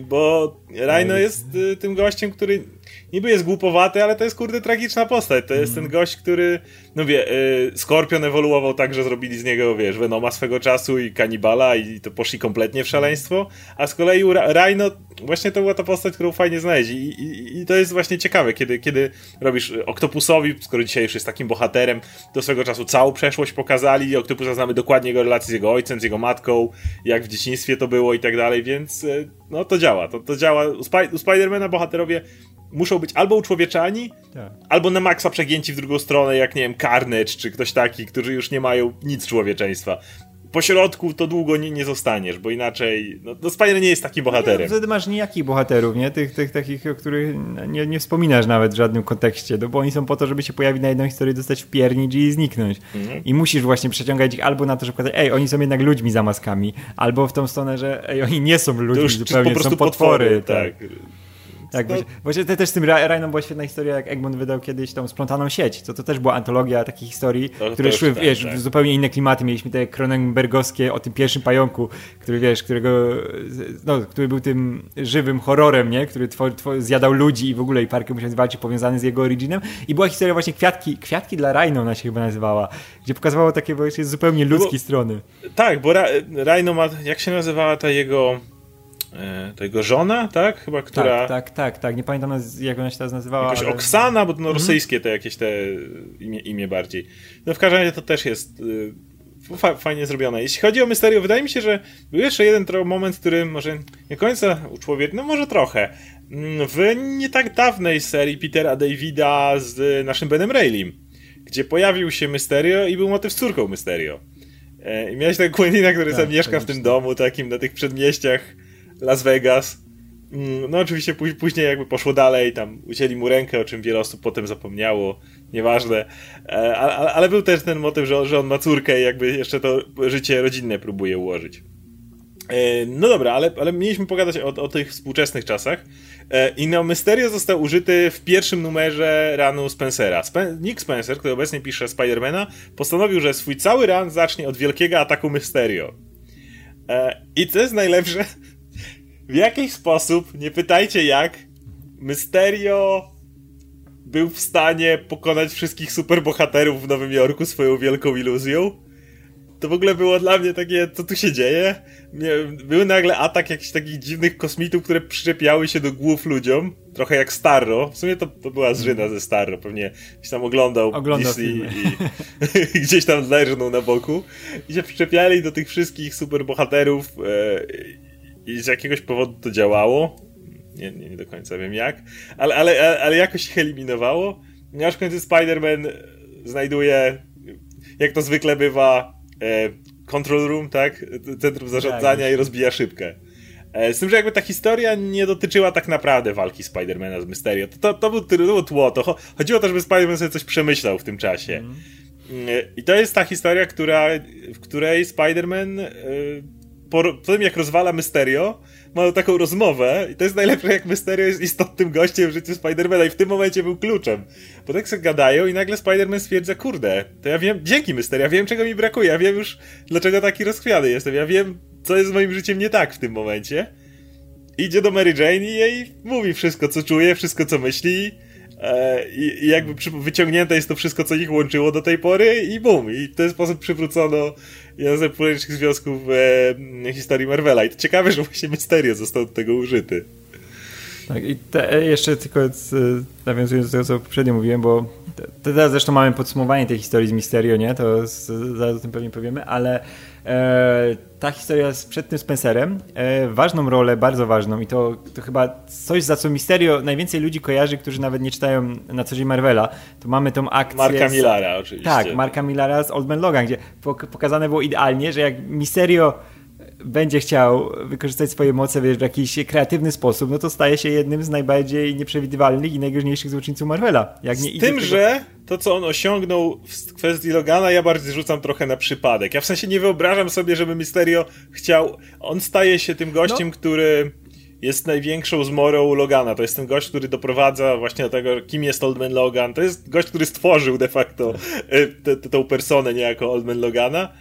Bo Rhino jest y, tym gościem, który niby jest głupowaty, ale to jest kurde tragiczna postać. To jest ten mm. gość, który, no wie, y, Skorpion ewoluował tak, że zrobili z niego, wiesz, Venoma swego czasu i kanibala i to poszli kompletnie w szaleństwo, a z kolei Rhino właśnie to była ta postać, którą fajnie znaleźć I, i, i to jest właśnie ciekawe, kiedy, kiedy robisz Octopusowi, skoro dzisiaj już jest takim bohaterem, do swego czasu całą przeszłość pokazali, Octopusa znamy dokładnie jego relacje z jego ojcem, z jego matką, jak w dzieciństwie to było i tak dalej, więc y, no to działa, to, to działa. U, Sp u Spidermana bohaterowie muszą być albo uczłowieczani, tak. albo na maksa przegięci w drugą stronę, jak nie wiem, Carnage czy ktoś taki, którzy już nie mają nic człowieczeństwa. Po środku to długo nie, nie zostaniesz, bo inaczej. No, no Spider nie jest takim bohaterem. Nie, wtedy masz nijakich bohaterów, nie? Tych, tych takich, o których nie, nie wspominasz nawet w żadnym kontekście, no bo oni są po to, żeby się pojawić na jedną historię, dostać w piernicz i zniknąć. Mhm. I musisz właśnie przeciągać ich albo na to, że pokazać, ej, oni są jednak ludźmi za maskami, albo w tą stronę, że ej, oni nie są ludźmi zupełnie, po prostu są potwory. potwory tak. tak. Tak, no. właśnie, też z tym Ryanem była świetna historia, jak Egmont wydał kiedyś tą splątaną sieć. To, to też była antologia takich historii, to, które szły tak, wiesz, tak. w zupełnie inne klimaty. Mieliśmy te Cronenbergowskie o tym pierwszym pająku, który wiesz, którego, no, który był tym żywym horrorem, nie? który twor, twor, zjadał ludzi i w ogóle i Parker musiał walczyć powiązany z jego originem. I była historia właśnie Kwiatki, Kwiatki dla Rhino ona się chyba nazywała, gdzie pokazywało takie właśnie zupełnie ludzkie no strony. Tak, bo Ra Rhino ma, jak się nazywała ta jego e, to jego żona, tak? Chyba, która... Tak, tak, tak, tak. Nie pamiętam jak ona się teraz nazywała. Jakoś ale... Oksana, bo to no, mhm. rosyjskie te jakieś te imię, imię bardziej. No w każdym razie to też jest y, fajnie zrobione. Jeśli chodzi o Mysterio, wydaje mi się, że był jeszcze jeden moment, który może nie końca człowiek, no może trochę. Mm, w nie tak dawnej serii Petera Davida z naszym Benem Raylim, gdzie pojawił się Mysterio i był motyw z córką Mysterio. E, I miałeś tego Quentina, który tak, sam mieszka w tym domu takim na tych przedmieściach Las Vegas. Mm, no oczywiście później jakby poszło dalej, tam ucięli mu rękę, o czym wiele osób potem zapomniało, nieważne. E, ale, ale był też ten motyw, że, że on ma córkę i jakby jeszcze to życie rodzinne próbuje ułożyć. E, no dobra, ale, ale mieliśmy pogadać o, o tych współczesnych czasach. E, I no, Mysterio został użyty w pierwszym numerze ranu Spencera. Spen Nick Spencer, który obecnie pisze Spidermana, postanowił, że swój cały run zacznie od wielkiego ataku Mysterio. I co jest najlepsze, w jakiś sposób, nie pytajcie jak, Mysterio był w stanie pokonać wszystkich superbohaterów w Nowym Jorku swoją wielką iluzją. To w ogóle było dla mnie takie, co tu się dzieje? Był nagle atak jakichś takich dziwnych kosmitów, które przyczepiały się do głów ludziom. Trochę jak Starro. W sumie to, to była zżyna ze Starro. Pewnie gdzieś tam oglądał, oglądał Disney i gdzieś tam leżnął na boku. I się przyczepiali do tych wszystkich superbohaterów. E, i z jakiegoś powodu to działało. Nie, nie, nie do końca wiem jak, ale, ale, ale jakoś ich eliminowało. No aż w końcu Spider-Man znajduje, jak to zwykle bywa, e, control room, tak? Centrum zarządzania tak. i rozbija szybkę. E, z tym, że jakby ta historia nie dotyczyła tak naprawdę walki Spidermana z Mysterio. To, to, to, był, to było tło. To chodziło to, żeby Spiderman sobie coś przemyślał w tym czasie. Mm. I to jest ta historia, która, w której Spiderman po, po tym jak rozwala Mysterio, ma taką rozmowę i to jest najlepsze, jak Mysterio jest istotnym gościem w życiu Spidermana i w tym momencie był kluczem. Bo tak sobie gadają i nagle Spiderman stwierdza, kurde, to ja wiem, dzięki Mysterio, ja wiem czego mi brakuje, ja wiem już dlaczego taki rozchwiany jestem, ja wiem co jest z moim życiem nie tak w tym momencie. Idzie do Mary Jane i jej mówi wszystko co czuje, wszystko co myśli e, i, jakby wyciągnięte jest to wszystko co ich łączyło do tej pory i bum, i w ten sposób przywrócono jeden z najpopularniejszych związków e, historii Marvela. I to ciekawe, że właśnie Mysterio został do tego użyty. Tak, i te, e, jeszcze tylko e, nawiązując do tego, co poprzednio mówiłem, bo teraz zresztą mamy podsumowanie tej historii z Mysterio, nie? To z, zaraz o tym pewnie powiemy, ale e, ta historia z, przed tym Spencerem, e, ważną rolę, bardzo ważną i to, to chyba coś, za co Mysterio najwięcej ludzi kojarzy, którzy nawet nie czytają na co dzień Marvela, to mamy tą akcję... Marka Millara oczywiście. Tak, Marka Millara z Old Man Logan, gdzie pokazane było idealnie, że jak Mysterio będzie chciał wykorzystać swoje moce wiesz, w jakiś kreatywny sposób, no to staje się jednym z najbardziej nieprzewidywalnych i najgroźniejszych złoczyńców Marvela. Jak z nie tym, tego... że to, co on osiągnął w kwestii Logana, ja bardziej rzucam trochę na przypadek. Ja w sensie nie wyobrażam sobie, żeby Mysterio chciał... On staje się tym gościem, no. który jest największą zmorą Logana. To jest ten gość, który doprowadza właśnie do tego, kim jest Oldman Logan. To jest gość, który stworzył de facto tę e, personę niejako Oldman Logana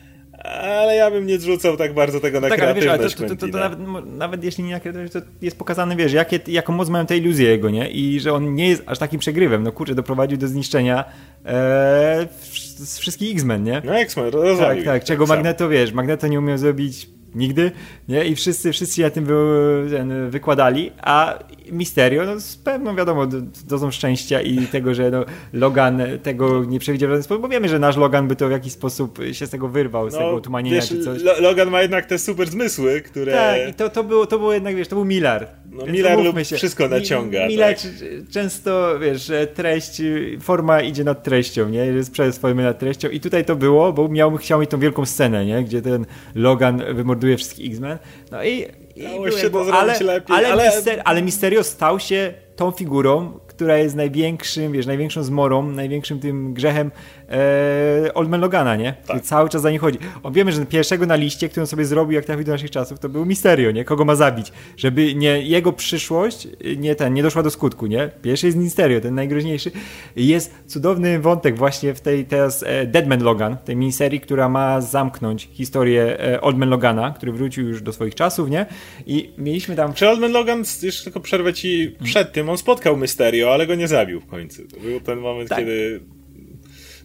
ale ja bym nie zrzucał tak bardzo tego na tak, kreatywność ale wiesz, ale to, to, to, to nawet, nawet, jeśli nie na kreatywność, to jest pokazane, wiesz, jakie, jaką moc mają te iluzje jego, nie? I że on nie jest aż takim przegrywem. No kurczę, doprowadził do zniszczenia e, z wszystkich X-Men, nie? No X-Men, rozwalił. Tak, tak, czego tak Magneto, wiesz, Magneto nie umiał zrobić nigdy, nie? I wszyscy, wszyscy na tym wy, wykładali, a Misterio, no z pewną wiadomo dozą szczęścia i tego, że no, Logan tego nie przewidział w żaden sposób, bo wiemy, że nasz Logan by to w jakiś sposób się z tego wyrwał, z no, tego tumanienia wiesz, czy coś. Logan ma jednak te super zmysły, które... Tak, i to, to, było, to było jednak, wiesz, to był Miller. No Miller lub się. wszystko naciąga. Miller tak. często, wiesz, treść, forma idzie nad treścią, nie? Jest przez formy nad treścią i tutaj to było, bo miał, chciał mieć tą wielką scenę, nie? Gdzie ten Logan wymorduje wszystkich X-Men. No i Dało się to zrobić lepiej, ale, ale... Mister, ale Misterio stał się tą figurą, która jest największym, wiesz, największą zmorą, największym tym grzechem e, Oldman Logana, nie? Tak. cały czas za nie chodzi. On wiemy, że pierwszego na liście, którą sobie zrobił, jak trafił do naszych czasów, to był Misterio, nie? Kogo ma zabić. Żeby nie jego przyszłość nie ten, nie doszła do skutku, nie? Pierwszy jest Misterio, ten najgroźniejszy. Jest cudowny wątek właśnie w tej teraz e, Deadman Logan, tej miniserii, która ma zamknąć historię e, Oldman Logana, który wrócił już do swoich czasów, nie? I mieliśmy tam... Czy Oldman Logan, jeszcze tylko przerwę ci przed tym, on spotkał Mysterio, ale go nie zabił w końcu. To był ten moment, tak. kiedy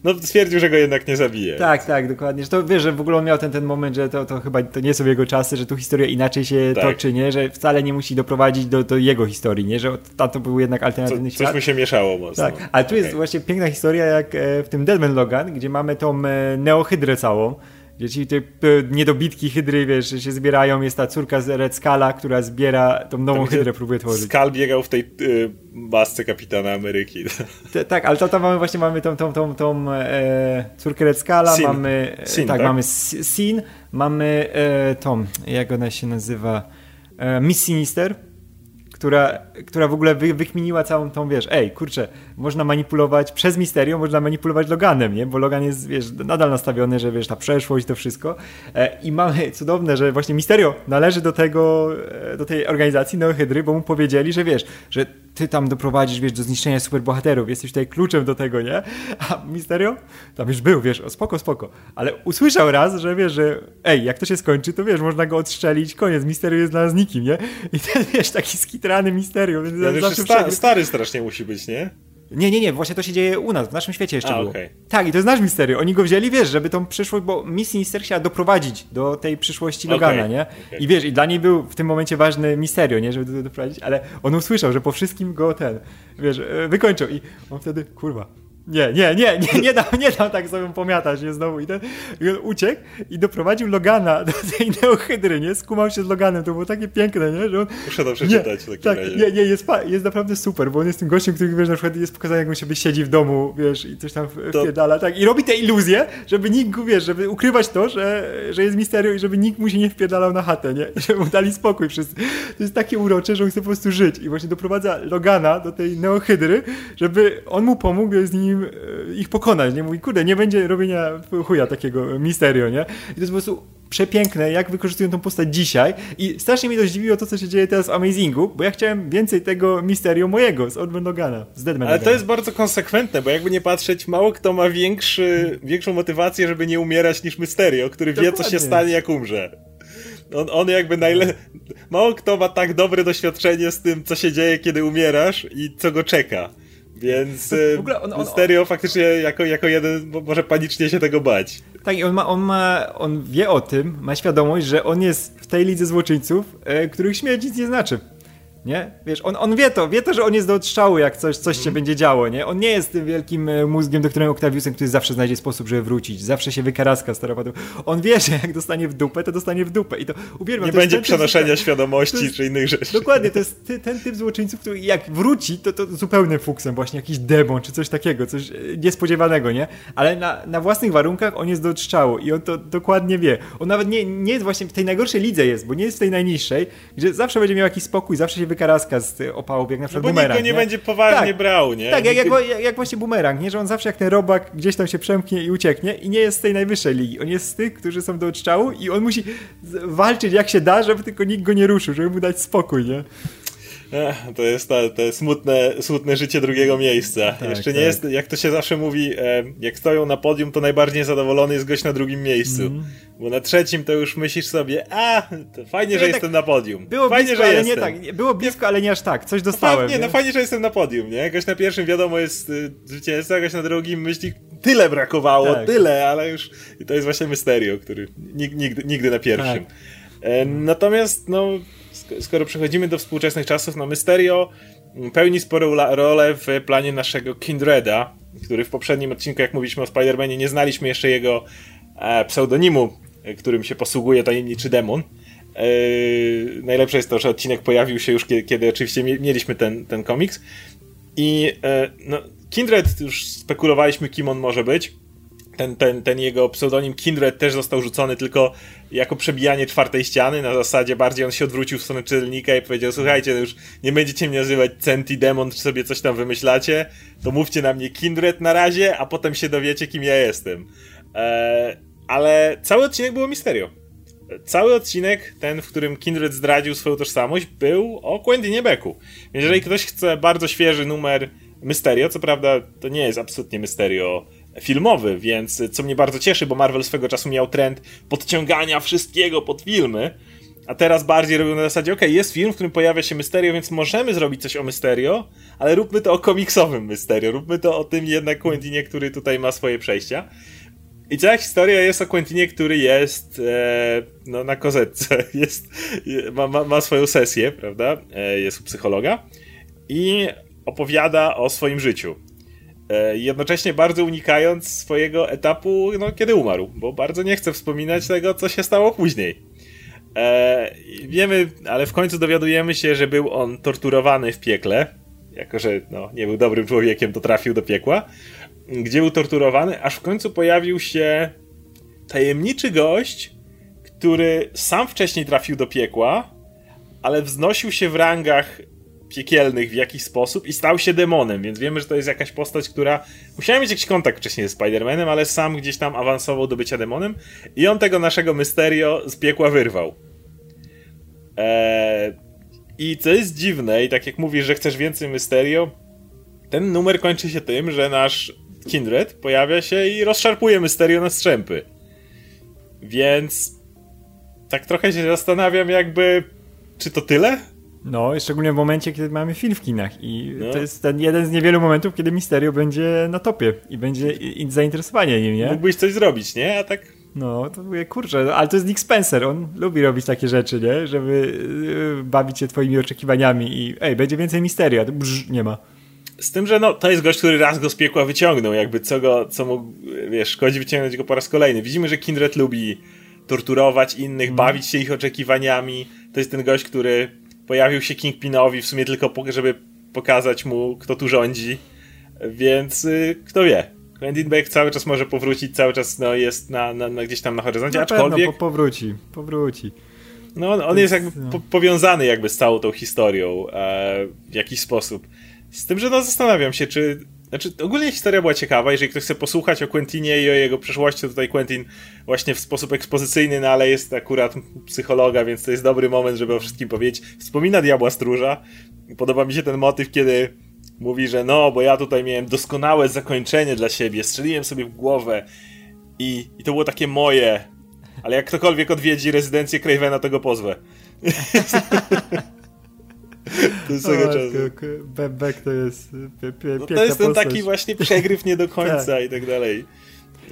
no stwierdził, że go jednak nie zabije. Tak, tak, dokładnie. Że to wiesz, że w ogóle on miał ten, ten moment, że to, to chyba to nie są jego czasy, że tu historia inaczej się tak. toczy, nie? Że wcale nie musi doprowadzić do, do jego historii, nie? Że tam to był jednak alternatywny Co, świat. Coś mu się mieszało mocno. Tak, ale tu okay. jest właśnie piękna historia jak e, w tym Deadman Logan, gdzie mamy tą e, neohydrę całą, gdzie ci te, niedobitki hydry, wiesz, się zbierają. Jest ta córka z Red Skala, która zbiera tą nową Tam, hydrę, próbuje tworzyć. Skal biegał w tej y, masce kapitana Ameryki. Te, tak, ale to tam mamy właśnie mamy tą, tą, tą, tą e, córkę Red Skala, Sin. mamy Sin, tak, tak, mamy Sin, mamy e, tą, jak ona się nazywa, e, Miss Sinister która, która w ogóle wy, wykminiła całą tą, wiesz, ej, kurczę, można manipulować przez Misterium, można manipulować Loganem, nie? Bo Logan jest, wiesz, nadal nastawiony, że wiesz, ta przeszłość, to wszystko. E, I mamy cudowne, że właśnie Misterio należy do tego, e, do tej organizacji Neohydry, bo mu powiedzieli, że wiesz, że ty tam doprowadzisz, wiesz, do zniszczenia superbohaterów, jesteś tutaj kluczem do tego, nie? A Misterio tam już był, wiesz, o spoko, spoko. Ale usłyszał raz, że wiesz, że ej, jak to się skończy, to wiesz, można go odstrzelić, koniec, Misterio jest dla nas nikim, nie? I ten, wiesz, taki skitrany Misterio. Więc ja zawsze sta stary strasznie musi być, nie? Nie, nie, nie, właśnie to się dzieje u nas, w naszym świecie jeszcze A, było. Okay. Tak, i to jest nasz mistery. Oni go wzięli, wiesz, żeby tą przyszłość, bo Miss Sinister chciała doprowadzić do tej przyszłości Logana, okay. nie? Okay. I wiesz, i dla niej był w tym momencie ważny misterio, nie? Żeby to doprowadzić, ale on usłyszał, że po wszystkim go ten, wiesz, e, wykończył i on wtedy, kurwa, Nie, nie, nie, nie, nie dam, nie dam tak sobie pomiatać, nie znowu. I, ten, I on uciekł i doprowadził Logana do tej neohydry, nie? Skumał się z Loganem, to było takie piękne, nie? Że on, Muszę to przeczytać nie, w tak, razie. Nie, nie, jest, jest naprawdę super, bo on jest tym gościem, który, wiesz, na przykład jest pokazany, jak on sobie siedzi w domu, wiesz, i coś tam to... wpierdala, tak? I robi te iluzje, żeby nikt, wiesz, żeby ukrywać to, że, że jest misterio i żeby nikt mu się nie wpierdalał na chatę, nie? I żeby mu dali spokój wszyscy. To jest takie urocze, że on chce po prostu żyć i właśnie doprowadza Logana do tej neohydry, żeby on mu pomógł z nim e, ich pokonać, nie? Mówi, kurde, nie będzie robienia chuja takiego misterio, nie? I to jest po prostu przepiękne, jak wykorzystują tą postać dzisiaj i strasznie mnie to zdziwiło to, co się dzieje teraz w Amazingu, bo ja chciałem więcej tego misterio mojego z Old Dogana, z Deadman Ale to jest bardzo konsekwentne, bo jakby nie patrzeć, mało kto ma większy, większą motywację, żeby nie umierać niż Mysterio, który Dokładnie. wie, co się stanie, jak umrze. On, on jakby najle... Mało kto ma tak dobre doświadczenie z tym, co się dzieje, kiedy umierasz i co go czeka. Więc w ogóle on, on, Mysterio faktycznie jako, jako jeden może panicznie się tego bać. Tak, i on, ma, on, ma, on wie o tym, ma świadomość, że on jest w tej lidze złoczyńców, e, których śmierć nic nie znaczy. Nie? Wiesz, on, on wie to, wie to, że on jest do odstrzału, jak coś, coś się mm. będzie działo, nie? On nie jest tym wielkim e, mózgiem, doktorem Octaviusem, który zawsze znajdzie sposób, żeby wrócić. Zawsze się wykaraska staropadu. On wie, że jak dostanie w dupę, to dostanie w dupę. I to uwielbiam. Nie to będzie przenoszenia typ, świadomości jest, czy innych rzeczy. Dokładnie, to jest ty, ten typ złoczyńców, który jak wróci, to, to zupełnym fuksem, właśnie jakiś demon, czy coś takiego, coś e, niespodziewanego, nie? Ale na, na własnych warunkach on jest do odstrzału i on to dokładnie wie. On nawet nie, nie jest właśnie w tej najgorszej lidze jest, bo nie jest w tej najniższej, gdzie zawsze będzie miał jakiś spokój, zawsze się wykaraska z opałów, jak na przykład no bo bumerang. Nikt go nie, nie, będzie poważnie tak, brał, nie? Tak, jak, jak, jak, właśnie bumerang, nie? Że on zawsze jak ten robak gdzieś tam się przemknie i ucieknie i nie jest z tej najwyższej ligi. On jest z tych, którzy są do odstrzału i on musi walczyć jak się da, żeby tylko nikt go nie ruszył, żeby mu dać spokój, nie? To jest to, to smutne, smutne życie drugiego miejsca. Tak, Jeszcze nie tak. jest, jak to się zawsze mówi, jak stoją na podium, to najbardziej zadowolony jest gość na drugim miejscu. Mm. Bo na trzecim to już myślisz sobie, a, to fajnie, że tak, jestem na podium. Było fajnie, blisko, że ale jestem. nie tak. Było blisko, ale nie aż tak. Coś dostałem. No, nie, nie, no fajnie, że jestem na podium, nie? Gość na pierwszym wiadomo jest y, zwycięzca, gość na drugim myśli, tyle brakowało, tak. tyle, ale już i to jest właśnie Mysterio, który nigdy, nigdy na pierwszym. Tak. E, natomiast, no, skoro przechodzimy do współczesnych czasów, no Mysterio pełni sporą rolę w planie naszego Kindreda, który w poprzednim odcinku, jak mówiliśmy o Spider-Manie, nie znaliśmy jeszcze jego e, pseudonimu, e, którym się posługuje tajemniczy demon. E, najlepsze jest to, że odcinek pojawił się już kiedy, kiedy oczywiście mieliśmy ten, ten komiks. I e, no, Kindred, już spekulowaliśmy, kim on może być ten, ten, ten jego pseudonim Kindred też został rzucony tylko jako przebijanie czwartej ściany, na zasadzie bardziej on się odwrócił w stronę czytelnika i powiedział, słuchajcie, no już nie będziecie mnie nazywać Centi Demon, czy sobie coś tam wymyślacie, to mówcie na mnie Kindred na razie, a potem się dowiecie, kim ja jestem. Eee, ale cały odcinek było misterio. Cały odcinek, ten, w którym Kindred zdradził swoją tożsamość, był o Quendinie Becku. Więc jeżeli ktoś chce bardzo świeży numer Mysterio, co prawda to nie jest absolutnie Mysterio filmowy, więc co mnie bardzo cieszy, bo Marvel swego czasu miał trend podciągania wszystkiego pod filmy, a teraz bardziej robią na zasadzie, ok, jest film, w którym pojawia się Mysterio, więc możemy zrobić coś o Mysterio, ale róbmy to o komiksowym Mysterio, róbmy to o tym jednak Quentinie, który tutaj ma swoje przejścia. I cała historia jest o Quentinie, który jest e, no, na kozetce, jest, ma, ma, ma swoją sesję, prawda, e, jest u psychologa i opowiada o swoim życiu. E, jednocześnie bardzo unikając swojego etapu, no, kiedy umarł, bo bardzo nie chcę wspominać tego, co się stało później. E, wiemy, ale w końcu dowiadujemy się, że był on torturowany w piekle, jako że no, nie był dobrym człowiekiem, to trafił do piekła, gdzie był torturowany, aż w końcu pojawił się tajemniczy gość, który sam wcześniej trafił do piekła, ale wznosił się w rangach piekielnych w jakiś sposób i stał się demonem, więc wiemy, że to jest jakaś postać, która musiała mieć jakiś kontakt wcześniej z Spider-Manem, ale sam gdzieś tam awansował do bycia demonem i on tego naszego Mysterio z piekła wyrwał. Eee, I co jest dziwne, i tak jak mówisz, że chcesz więcej Mysterio, ten numer kończy się tym, że nasz Kindred pojawia się i rozszarpuje Mysterio na strzępy. Więc tak trochę się zastanawiam, jakby, czy to tyle? No, szczególnie w momencie, kiedy mamy film w kinach i no. to jest ten jeden z niewielu momentów, kiedy Misterio będzie na topie i będzie zainteresowanie nim, nie? Mógłbyś coś zrobić, nie? A tak... No, to mówię, kurczę, ale to jest Nick Spencer, on lubi robić takie rzeczy, nie? Żeby yy, bawić się twoimi oczekiwaniami i ej, będzie więcej Misterio, a to brz, nie ma. z tym, że no, to jest gość, który raz go z piekła wyciągnął, jakby co go, co mu, wiesz, szkodzi wyciągnąć go po raz kolejny. Widzimy, że Kindred lubi torturować innych, mm. bawić się ich oczekiwaniami. To jest ten gość, który pojawił się Kingpinowi w sumie tylko, żeby pokazać mu, kto tu rządzi. Więc y, kto wie. Quentin Beck cały czas może powrócić, cały czas no, jest na, na, na gdzieś tam na horyzoncie, na aczkolwiek... po, powróci, powróci. No, on, on jest jakby no. po, powiązany jakby z całą tą historią e, w jakiś sposób. Z tym, że no zastanawiam się, czy znaczy, ogólnie historia była ciekawa, jeżeli ktoś chce posłuchać o Quentinie i o jego przeszłości, to tutaj Quentin właśnie w sposób ekspozycyjny, no ale jest akurat psychologa, więc to jest dobry moment, żeby o wszystkim powiedzieć. Wspomina Diabła Stróża. Podoba mi się ten motyw, kiedy mówi, że no, bo ja tutaj miałem doskonałe zakończenie dla siebie, strzeliłem sobie w głowę i, i to było takie moje, ale jak ktokolwiek odwiedzi rezydencję Cravena, to go pozwę. To jest tego czasu. Bebek to jest pie, no To jest ten postać. taki właśnie przegryw nie do końca tak. i tak dalej.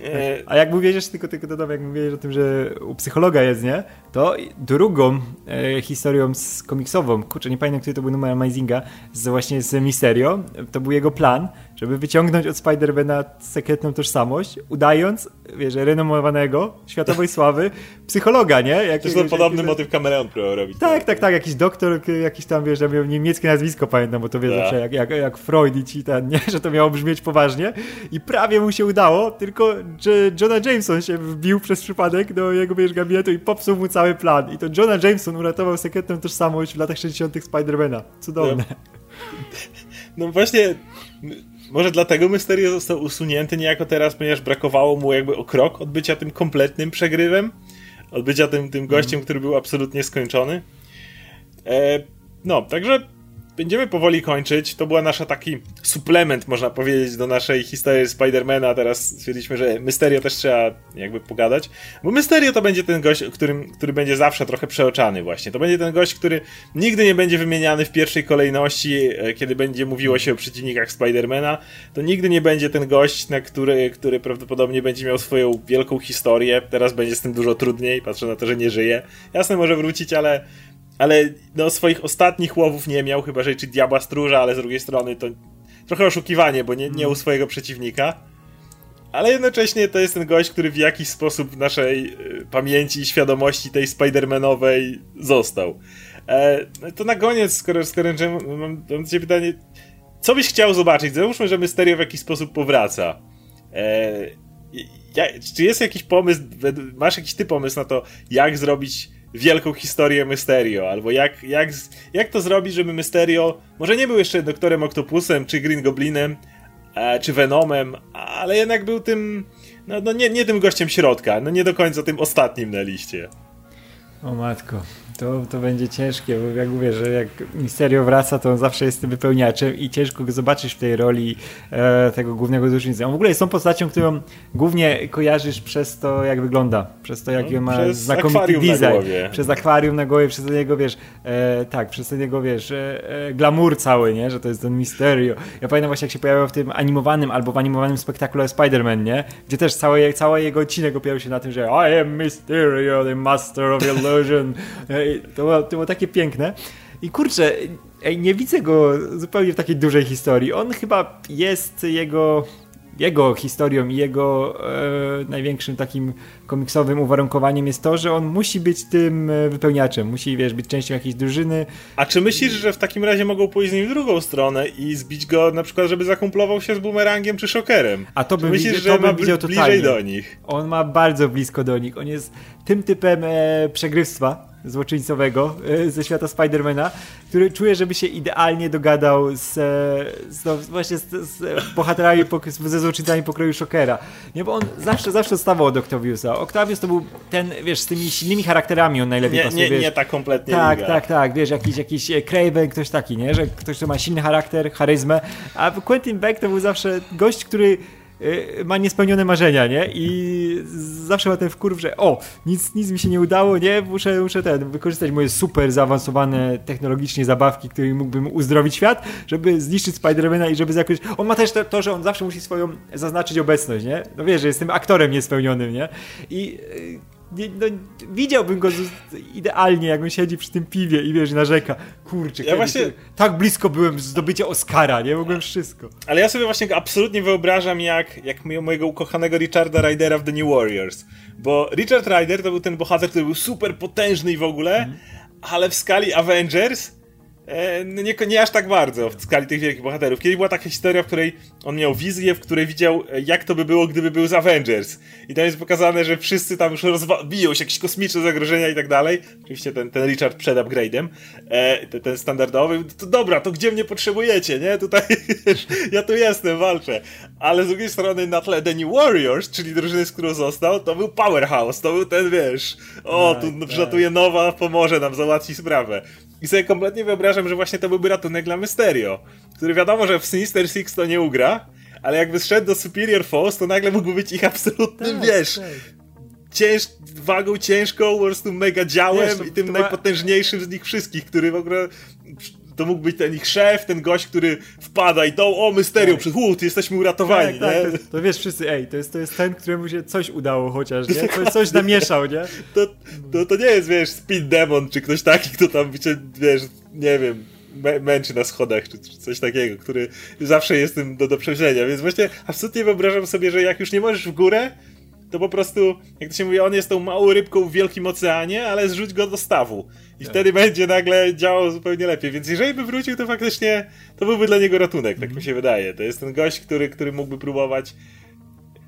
E, A jak mówisz, tylko, tylko dodam, jak mówisz o tym, że u psychologa jest, nie? To drugą e, historią z komiksową, kurczę, nie pamiętam, który to był numer Amazinga, z, właśnie z Misterio, to był jego plan, żeby wyciągnąć od Spider-Mana sekretną tożsamość, udając, wiesz, renomowanego, światowej sławy, psychologa, nie? Jak, to jest to podobny jak, motyw Cameron próbował robić. Tak, tak, tak, jakiś doktor, jakiś tam, wiesz, miał niemieckie nazwisko, pamiętam, bo to wiesz, zawsze jak, jak, jak Freud i ci ten, nie? Że to miało brzmieć poważnie i prawie mu się udało, tylko że Jonah Jameson się wbił przez przypadek do jego, wiesz, gabinetu i popsuł mu cały plan. I to Jonah Jameson uratował sekretną tożsamość w latach 60. Spider-Mana. Cudowne. No, no właśnie może dlatego Mysterio został usunięty niejako teraz, ponieważ brakowało mu jakby o krok od bycia tym kompletnym przegrywem, od bycia tym, tym gościem, mm. który był absolutnie skończony. E, no, także będziemy powoli kończyć. To była nasza taki suplement, można powiedzieć, do naszej historii Spidermana. Teraz stwierdziliśmy, że Mysterio też trzeba jakby pogadać. Bo Mysterio to będzie ten gość, którym, który będzie zawsze trochę przeoczany właśnie. To będzie ten gość, który nigdy nie będzie wymieniany w pierwszej kolejności, e, kiedy będzie mówiło się o przeciwnikach Spidermana. To nigdy nie będzie ten gość, na który, który prawdopodobnie będzie miał swoją wielką historię. Teraz będzie z tym dużo trudniej, patrzę na to, że nie żyje. Jasne, może wrócić, ale ale no, swoich ostatnich łowów nie miał, chyba że czy Diabła Stróża, ale z drugiej strony to trochę oszukiwanie, bo nie, nie u mm. swojego przeciwnika. Ale jednocześnie to jest ten gość, który w jakiś sposób w naszej y, pamięci i świadomości tej Spidermanowej został. E, no to na koniec, skoro, skoro mam, mam do ciebie pytanie, co byś chciał zobaczyć? Załóżmy, że Mysterio w jakiś sposób powraca. E, ja, czy jest jakiś pomysł, masz jakiś ty pomysł na to, jak zrobić wielką historię Mysterio, albo jak, jak, jak to zrobić, żeby Mysterio może nie był jeszcze doktorem Octopusem, czy Green Goblinem, e, czy Venomem, ale jednak był tym, no, no nie, nie tym gościem środka, no nie do końca tym ostatnim na liście. O matko. To, to będzie ciężkie, bo jak mówię, że jak Misterio wraca, to on zawsze jest tym wypełniaczem i ciężko go zobaczysz w tej roli e, tego głównego złoczyńcy. On w ogóle jest tą postacią, którą głównie kojarzysz przez to, jak wygląda, przez to, jaki no, ma znakomity design, przez akwarium na głowie, przez jego, wiesz, e, tak, przez jego, wiesz, e, e, glamour cały, nie, że to jest ten Misterio. Ja pamiętam właśnie, jak się pojawiał w tym animowanym albo w animowanym spektaklu Spider-Man, nie, gdzie też cały, cały jego odcinek opierał się na tym, że I am Mysterio, the master of illusion. To było, to było takie piękne. I kurczę, ej, nie widzę go zupełnie w takiej dużej historii. On chyba jest jego jego historią i jego e, największym takim komiksowym uwarunkowaniem jest to, że on musi być tym e, wypełniaczem, musi wiesz, być częścią jakiejś drużyny. A czy myślisz, że w takim razie mogą pójść z nim w drugą stronę i zbić go na przykład, żeby zakumplował się z bumerangiem czy szokerem? A to bym myślisz, że to ma bliżej totalnie. do nich? On ma bardzo blisko do nich. On jest tym typem e, przegrywstwa, złoczyńcowego e, ze świata Spidermana, który czuje, żeby się idealnie dogadał z, z no, właśnie z, z bohaterami, ze złoczyńcami pokroju Shockera. Nie, bo on zawsze, zawsze stawał od Octaviusa. Octavius to był ten, wiesz, z tymi silnymi charakterami on najlepiej nie, pasuje. Nie, nie tak kompletnie Tak, liga. tak, tak, wiesz, jakiś, jakiś e, Craven, ktoś taki, nie, że ktoś, kto ma silny charakter, charyzmę, a Quentin Beck to był zawsze gość, który ma niespełnione marzenia, nie? I zawsze ma ten wkurw, że o, nic, nic mi się nie udało, nie? Muszę, muszę ten, wykorzystać moje super zaawansowane technologicznie zabawki, którymi mógłbym uzdrowić świat, żeby zniszczyć Spidermana i żeby jakoś... On ma też to, to, że on zawsze musi swoją zaznaczyć obecność, nie? No wiesz, że jestem aktorem niespełnionym, nie? I y, nie, no, widziałbym go idealnie, jak on siedzi przy tym piwie i wiesz, narzeka. Kurczę, ja właśnie... tak blisko byłem zdobycia Oscara, nie? Mogłem wszystko. Ale ja sobie właśnie absolutnie wyobrażam, jak, jak mojego ukochanego Richarda Rydera w The New Warriors. Bo Richard Ryder to był ten bohater, który był super potężny i w ogóle, mm. ale w skali Avengers no nie, nie aż tak bardzo w skali tych wielkich bohaterów. Kiedyś była taka historia, w której on miał wizję, w której widział, e, jak to by było, gdyby był z Avengers. I tam jest pokazane, że wszyscy tam już biją się, jakieś kosmiczne zagrożenia i tak dalej. Oczywiście ten, ten Richard przed upgrade'em, e, ten, ten, standardowy. To dobra, to gdzie mnie potrzebujecie, nie? Tutaj, ja tu jestem, walczę. Ale z drugiej strony na tle The New Warriors, czyli drużyny, z którą został, to był Powerhouse, to był ten, wiesz, o, tu tak, wrzatuje tak. nowa, pomoże nam, załatwi sprawę. I sobie kompletnie wyobrażam, że właśnie to byłby ratunek dla Mysterio, który wiadomo, że w Sinister Six to nie ugra, ale jakby zszedł do Superior Force, to nagle mógłby być ich absolutnym, tak, wiesz, tak. Cięż, wagą ciężką, po prostu mega działem wiesz, to, i tym najpotężniejszym z nich wszystkich, który w ogóle to mógł być ten ich szef, ten gość, który wpada i to, o, Mysterio, tak. przed jesteśmy uratowani, tak, tak, nie? To, to, wiesz wszyscy, ej, to jest, to jest ten, któremu się coś udało chociaż, nie? To coś namieszał, nie? To, to, to nie jest, wiesz, Speed Demon, czy ktoś taki, kto tam, wiesz, nie wiem, męczy na schodach, czy, coś takiego, który zawsze jest tym do, do przewzięcia, więc właśnie absolutnie wyobrażam sobie, że jak już nie możesz w górę, to po prostu, jak to się mówi, on jest tą małą rybką w wielkim oceanie, ale zrzuć go do stawu. I tak. wtedy będzie nagle działał zupełnie lepiej. Więc jeżeli by wrócił, to faktycznie to byłby dla niego ratunek, tak mm. mi się wydaje. To jest ten gość, który, który mógłby próbować.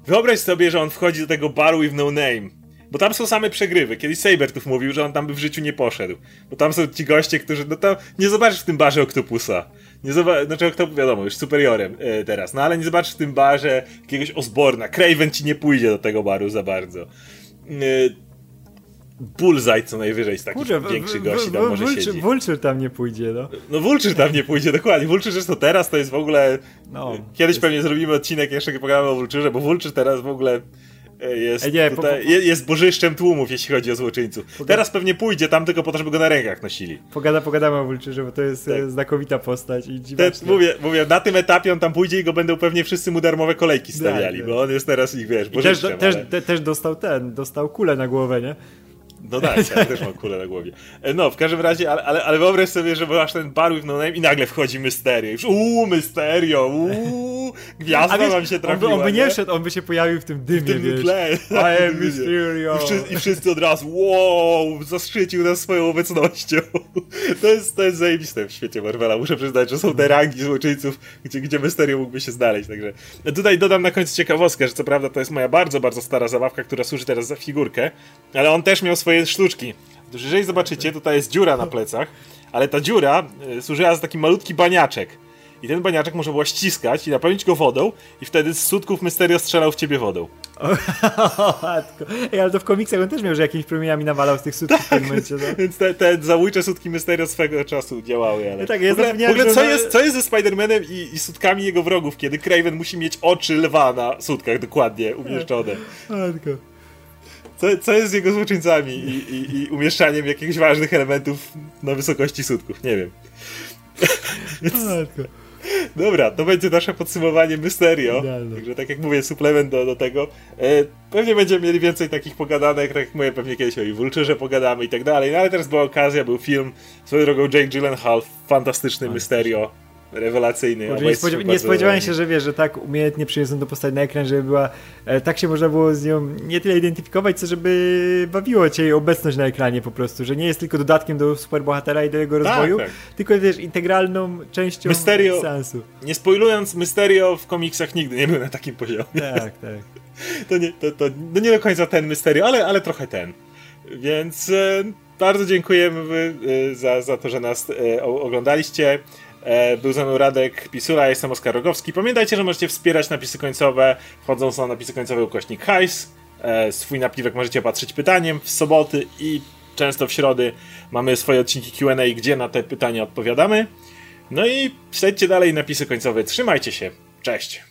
Wyobraź sobie, że on wchodzi do tego baru i w no name. Bo tam są same przegrywy. Kiedyś Sabertooth mówił, że on tam by w życiu nie poszedł. Bo tam są ci goście, którzy. No to nie zobaczysz w tym barze Octopusa. Nie zobacz, znaczy kto wiadomo, już superiorem e, teraz, no ale nie zobaczysz w tym barze jakiegoś Osborna. Craven ci nie pójdzie do tego baru za bardzo. E, Bullseye co najwyżej z takich Kurczę, większych gości tam może Vulture, siedzi. Vulture tam nie pójdzie, no. No Vulture tam nie pójdzie, dokładnie. Vulture zresztą teraz to jest w ogóle... No, Kiedyś jest... pewnie zrobimy odcinek jeszcze, kiedy pogadamy o Vulture, bo Vulture teraz w ogóle E, jest, nie, tutaj, po, po, jest bożyszczem tłumów, jeśli chodzi o złoczyńców. Pogada... Teraz pewnie pójdzie tam tylko po to, żeby go na rękach nosili. Pogada, pogadamy o Vulturze, bo to jest tak. znakomita postać. I Te, mówię, mówię, na tym etapie on tam pójdzie i go będą pewnie wszyscy mu darmowe kolejki tak, stawiali, tak, bo on jest teraz ich, wiesz, bożyszczem. Też, ale... też, też dostał ten, dostał kulę na głowę, nie? No tak, ja też mam kulę na głowie. E, no, w każdym razie, ale, ale, ale wyobraź sobie, że masz ten bar with no name i nagle wchodzi Mysterio. Już uuu, Mysterio, uuu, gwiazda wiesz, wam się trafiła. On by, on by nie, wszedł, on by się pojawił w tym dymie, w tym wiesz. tle. I am Mysterio. I wszyscy, I wszyscy od razu, wow, zaszycił nas swoją obecnością. To jest, to jest zajebiste w świecie Marvela. Muszę przyznać, że są te rangi złoczyńców, gdzie, gdzie Mysterio mógłby się znaleźć. Także tutaj dodam na końcu ciekawostkę, że co prawda to jest moja bardzo, bardzo stara zabawka, która służy teraz za figurkę, ale on też miał swoje sztuczki. Otóż jeżeli zobaczycie, tutaj jest dziura na plecach, ale ta dziura y, służyła za taki malutki baniaczek. I ten baniaczek można było ściskać i napełnić go wodą i wtedy z sutków Mysterio strzelał w ciebie wodą. Ej, ale to w komiksach on też miał, że jakimiś promieniami nawalał z tych sutków tak, w tym momencie. No? Więc te, te zabójcze sutki Mysterio swego czasu działały, ale... tak, ja w ogóle, w ogóle co, jest, co jest ze Spider-Manem i, i, sutkami jego wrogów, kiedy Craven musi mieć oczy lwa na sutkach dokładnie umieszczone? Matko. Co, co jest z jego złoczyńcami i, i, i umieszczaniem jakichś ważnych elementów na wysokości sutków? Nie wiem. Dobra, to będzie nasze podsumowanie Mysterio. Także tak jak mówię, suplement do, do tego. E, pewnie będziemy mieli więcej takich pogadanek, tak jak mówię, pewnie kiedyś o i Vulture pogadamy i tak dalej. No ale teraz była okazja, był film. Swoją drogą Jake Gyllenhaal, fantastyczny Mysterio rewelacyjny. Nie, spodziewa nie spodziewałem się, że wiesz, że tak umiejętnie przyniosą to postać na ekran, żeby była, e, tak się można było z nią nie tyle identyfikować, co żeby bawiło cię jej obecność na ekranie po prostu, że nie jest tylko dodatkiem do superbohatera i do jego tak, rozwoju, tak. tylko wiesz, integralną częścią Mysterio, sensu. Nie spoilując, Mysterio w komiksach nigdy nie był na takim poziomie. Tak, tak. to, nie, to, to no nie do końca ten Mysterio, ale, ale trochę ten. Więc e, bardzo dziękujemy e, za, za to, że nas e, oglądaliście. E, był ze mną Radek Pisula, jestem Oskar Rogowski. Pamiętajcie, że możecie wspierać napisy końcowe, wchodząc na napisy końcowe ukośnik hajs. E, swój napiwek możecie patrzeć pytaniem w soboty i często w środy mamy swoje odcinki Q&A, gdzie na te pytania odpowiadamy. No i śledźcie dalej napisy końcowe. Trzymajcie się. Cześć.